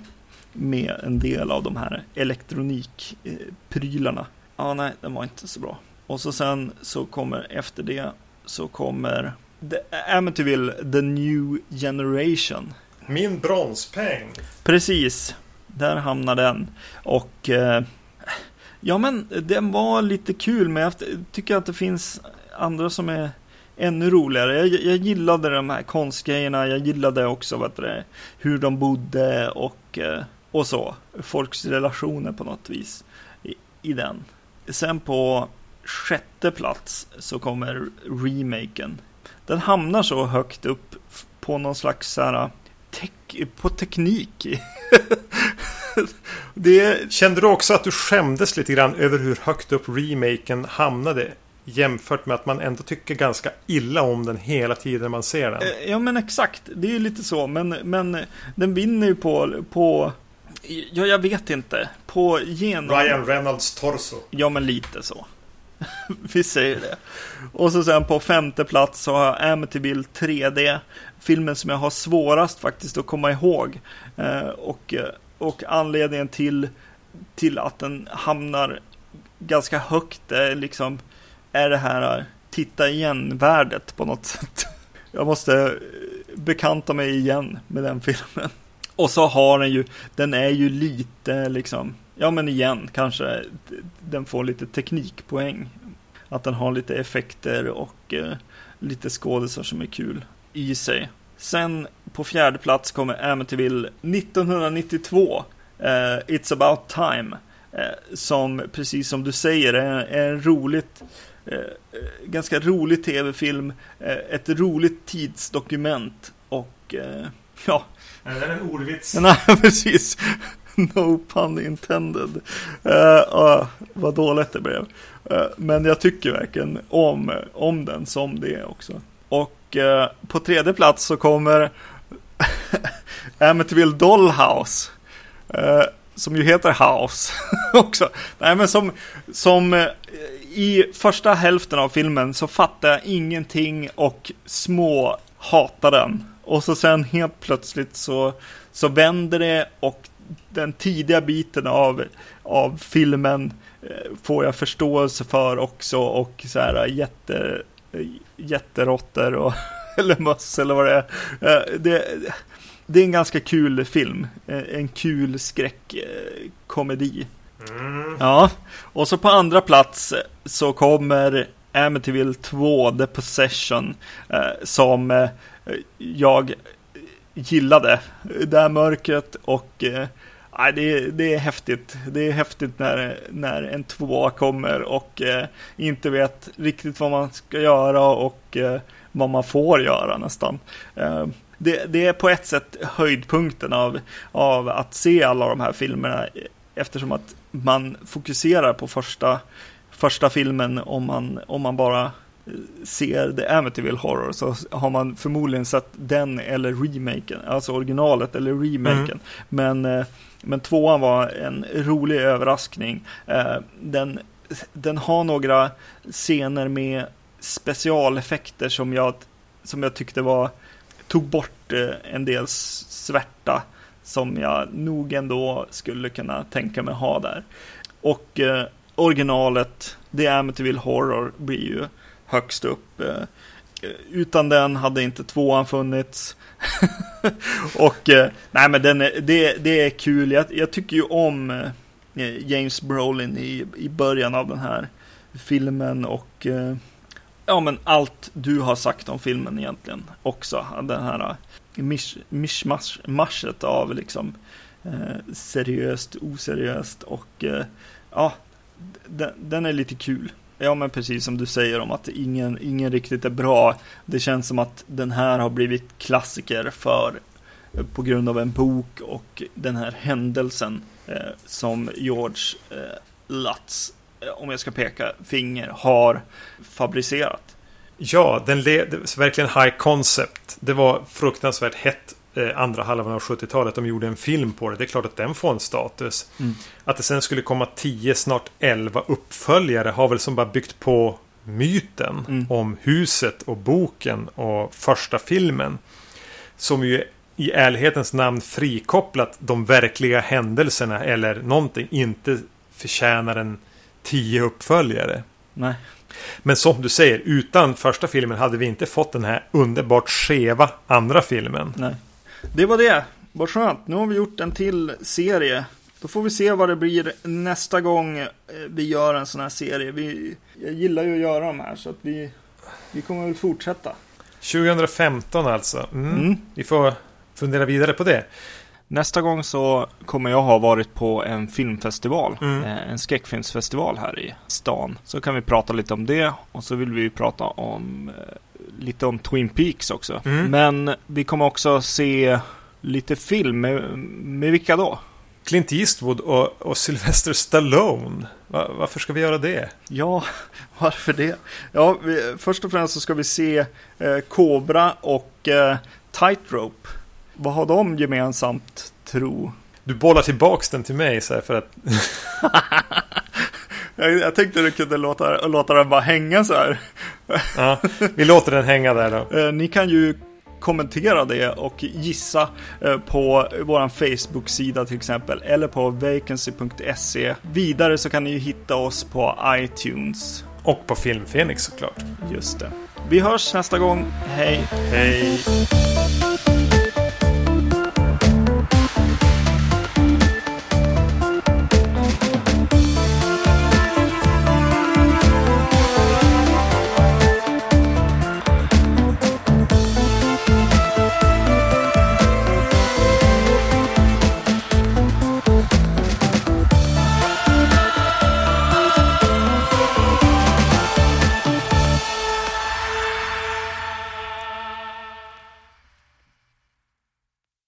med en del av de här elektronikprylarna. Ja, nej, den var inte så bra. Och så sen så kommer efter det så kommer The Amityville The New Generation. Min bronspeng. Precis, där hamnar den. Och eh, ja, men den var lite kul, men jag tycker att det finns andra som är ännu roligare. Jag, jag gillade de här konstgrejerna, jag gillade också vad det, hur de bodde och, eh, och så. Folks relationer på något vis i, i den. Sen på sjätte plats så kommer remaken. Den hamnar så högt upp på någon slags så här, tek på teknik. <laughs> det... Kände du också att du skämdes lite grann över hur högt upp remaken hamnade? Jämfört med att man ändå tycker ganska illa om den hela tiden man ser den. Eh, ja men exakt, det är lite så. Men, men den vinner ju på, på Ja, jag vet inte. På genom... Ryan Reynolds torso. Ja, men lite så. <laughs> Vi säger det. Och så sen på femte plats så har jag Amityville 3D. Filmen som jag har svårast faktiskt att komma ihåg. Eh, och, och anledningen till, till att den hamnar ganska högt är liksom är det här eh, titta igen-värdet på något sätt. <laughs> Jag måste eh, bekanta mig igen med den filmen. <laughs> Och så har den ju, den är ju lite liksom, ja men igen kanske den får lite teknikpoäng. Att den har lite effekter och eh, lite skådisar som är kul i sig. Sen på fjärde plats kommer Amityville 1992. eh, It's about time. Eh, som precis som du säger är, är en roligt ganska rolig tv-film. ett roligt tidsdokument. Och ja. Är det en ordvits? Nej, <laughs> precis. No pun intended. Uh, vad dåligt det blev. Uh, men jag tycker verkligen om, om den som det också. Och uh, på tredje plats så kommer <laughs> Amityville Dollhouse. Uh, som ju heter House <laughs> också. Nej men som, som i första hälften av filmen så fattar jag ingenting och små hatar den. Och så sen helt plötsligt så, så vänder det och den tidiga biten av, av filmen eh, får jag förståelse för också och så här jätte, jätteråttor och <laughs> eller möss eller vad det är. Eh, det, det är en ganska kul film. Eh, en kul skräckkomedi. Mm. Ja, och så på andra plats så kommer Amityville 2, The Possession, eh, som eh, jag gillade. Det här mörkret och eh, Nej, det, är, det är häftigt. Det är häftigt när, när en tvåa kommer och eh, inte vet riktigt vad man ska göra och eh, vad man får göra nästan. Eh, det, det, är på ett sätt höjdpunkten av, av att se alla de här filmerna eftersom att man fokuserar på första, första filmen om man, om man bara eh, ser The Amityville Horror så har man förmodligen sett den eller remaken, alltså originalet eller remaken. Mm. Men eh, men tvåan var en rolig överraskning. Eh, den, den har några scener med specialeffekter som jag, som jag tyckte var tog bort en del svärta som jag nog ändå skulle kunna tänka mig ha där. Och originalet, The Amityville Horror, blir ju högst upp. Eh, utan den hade inte tvåan funnits. <laughs> och eh, nej men den är, det, det är kul. Jag, jag tycker ju om eh, James Brolin i, i början av den här filmen och ja men allt du har sagt om filmen egentligen också. Den här mish, av liksom seriöst, oseriöst och ja, den, den är lite kul. Ja men precis som du säger om att ingen, ingen riktigt är bra. Det känns som att den här har blivit klassiker för på grund av en bok och den här händelsen eh, som George eh, Lutz, eh, om jag ska peka finger, har fabricerat. Ja, den led, verkligen high concept. Det var fruktansvärt hett andra halvan av 70-talet. De gjorde en film på det. Det är klart att den får en status. Mm. Att det sen skulle komma 10, snart 11 uppföljare har väl som bara byggt på myten mm. om huset och boken och första filmen. Som ju i ärlighetens namn frikopplat de verkliga händelserna eller någonting inte förtjänar en 10 uppföljare. Nej. Men som du säger, utan första filmen hade vi inte fått den här underbart skeva andra filmen. Nej. Det var det. Vad skönt. Nu har vi gjort en till serie. Då får vi se vad det blir nästa gång eh, vi gör en sån här serie. Vi, jag gillar ju att göra de här så att vi, vi kommer väl fortsätta. 2015 alltså. Mm. Mm. Vi får fundera vidare på det. Nästa gång så kommer jag ha varit på en filmfestival, mm. Eh, en skräckfilmsfestival här i stan. Så kan vi prata lite om det och så vill vi prata om eh, lite om Twin Peaks också. Mm. Men vi kommer också se lite film. Med, med vilka då? Clint Eastwood och, och Sylvester Stallone. Va, varför ska vi göra det? Ja, <laughs> varför det? Ja, vi, först och främst så ska vi se eh, Cobra och eh, Tightrope. Vad har de gemensamt, tro? Du bollar tillbaks den till mig så här för att... <laughs> jag, jag tänkte du kunde låta, låta den bara hänga så här. Ja, vi låter den hänga där då. Eh, ni kan ju kommentera det och gissa eh, på vår Facebook-sida till exempel eller på vacancy.se. Vidare så kan ni ju hitta oss på iTunes Och på Film Fenix såklart. Just det. Vi hörs nästa gång. Hej! Hej!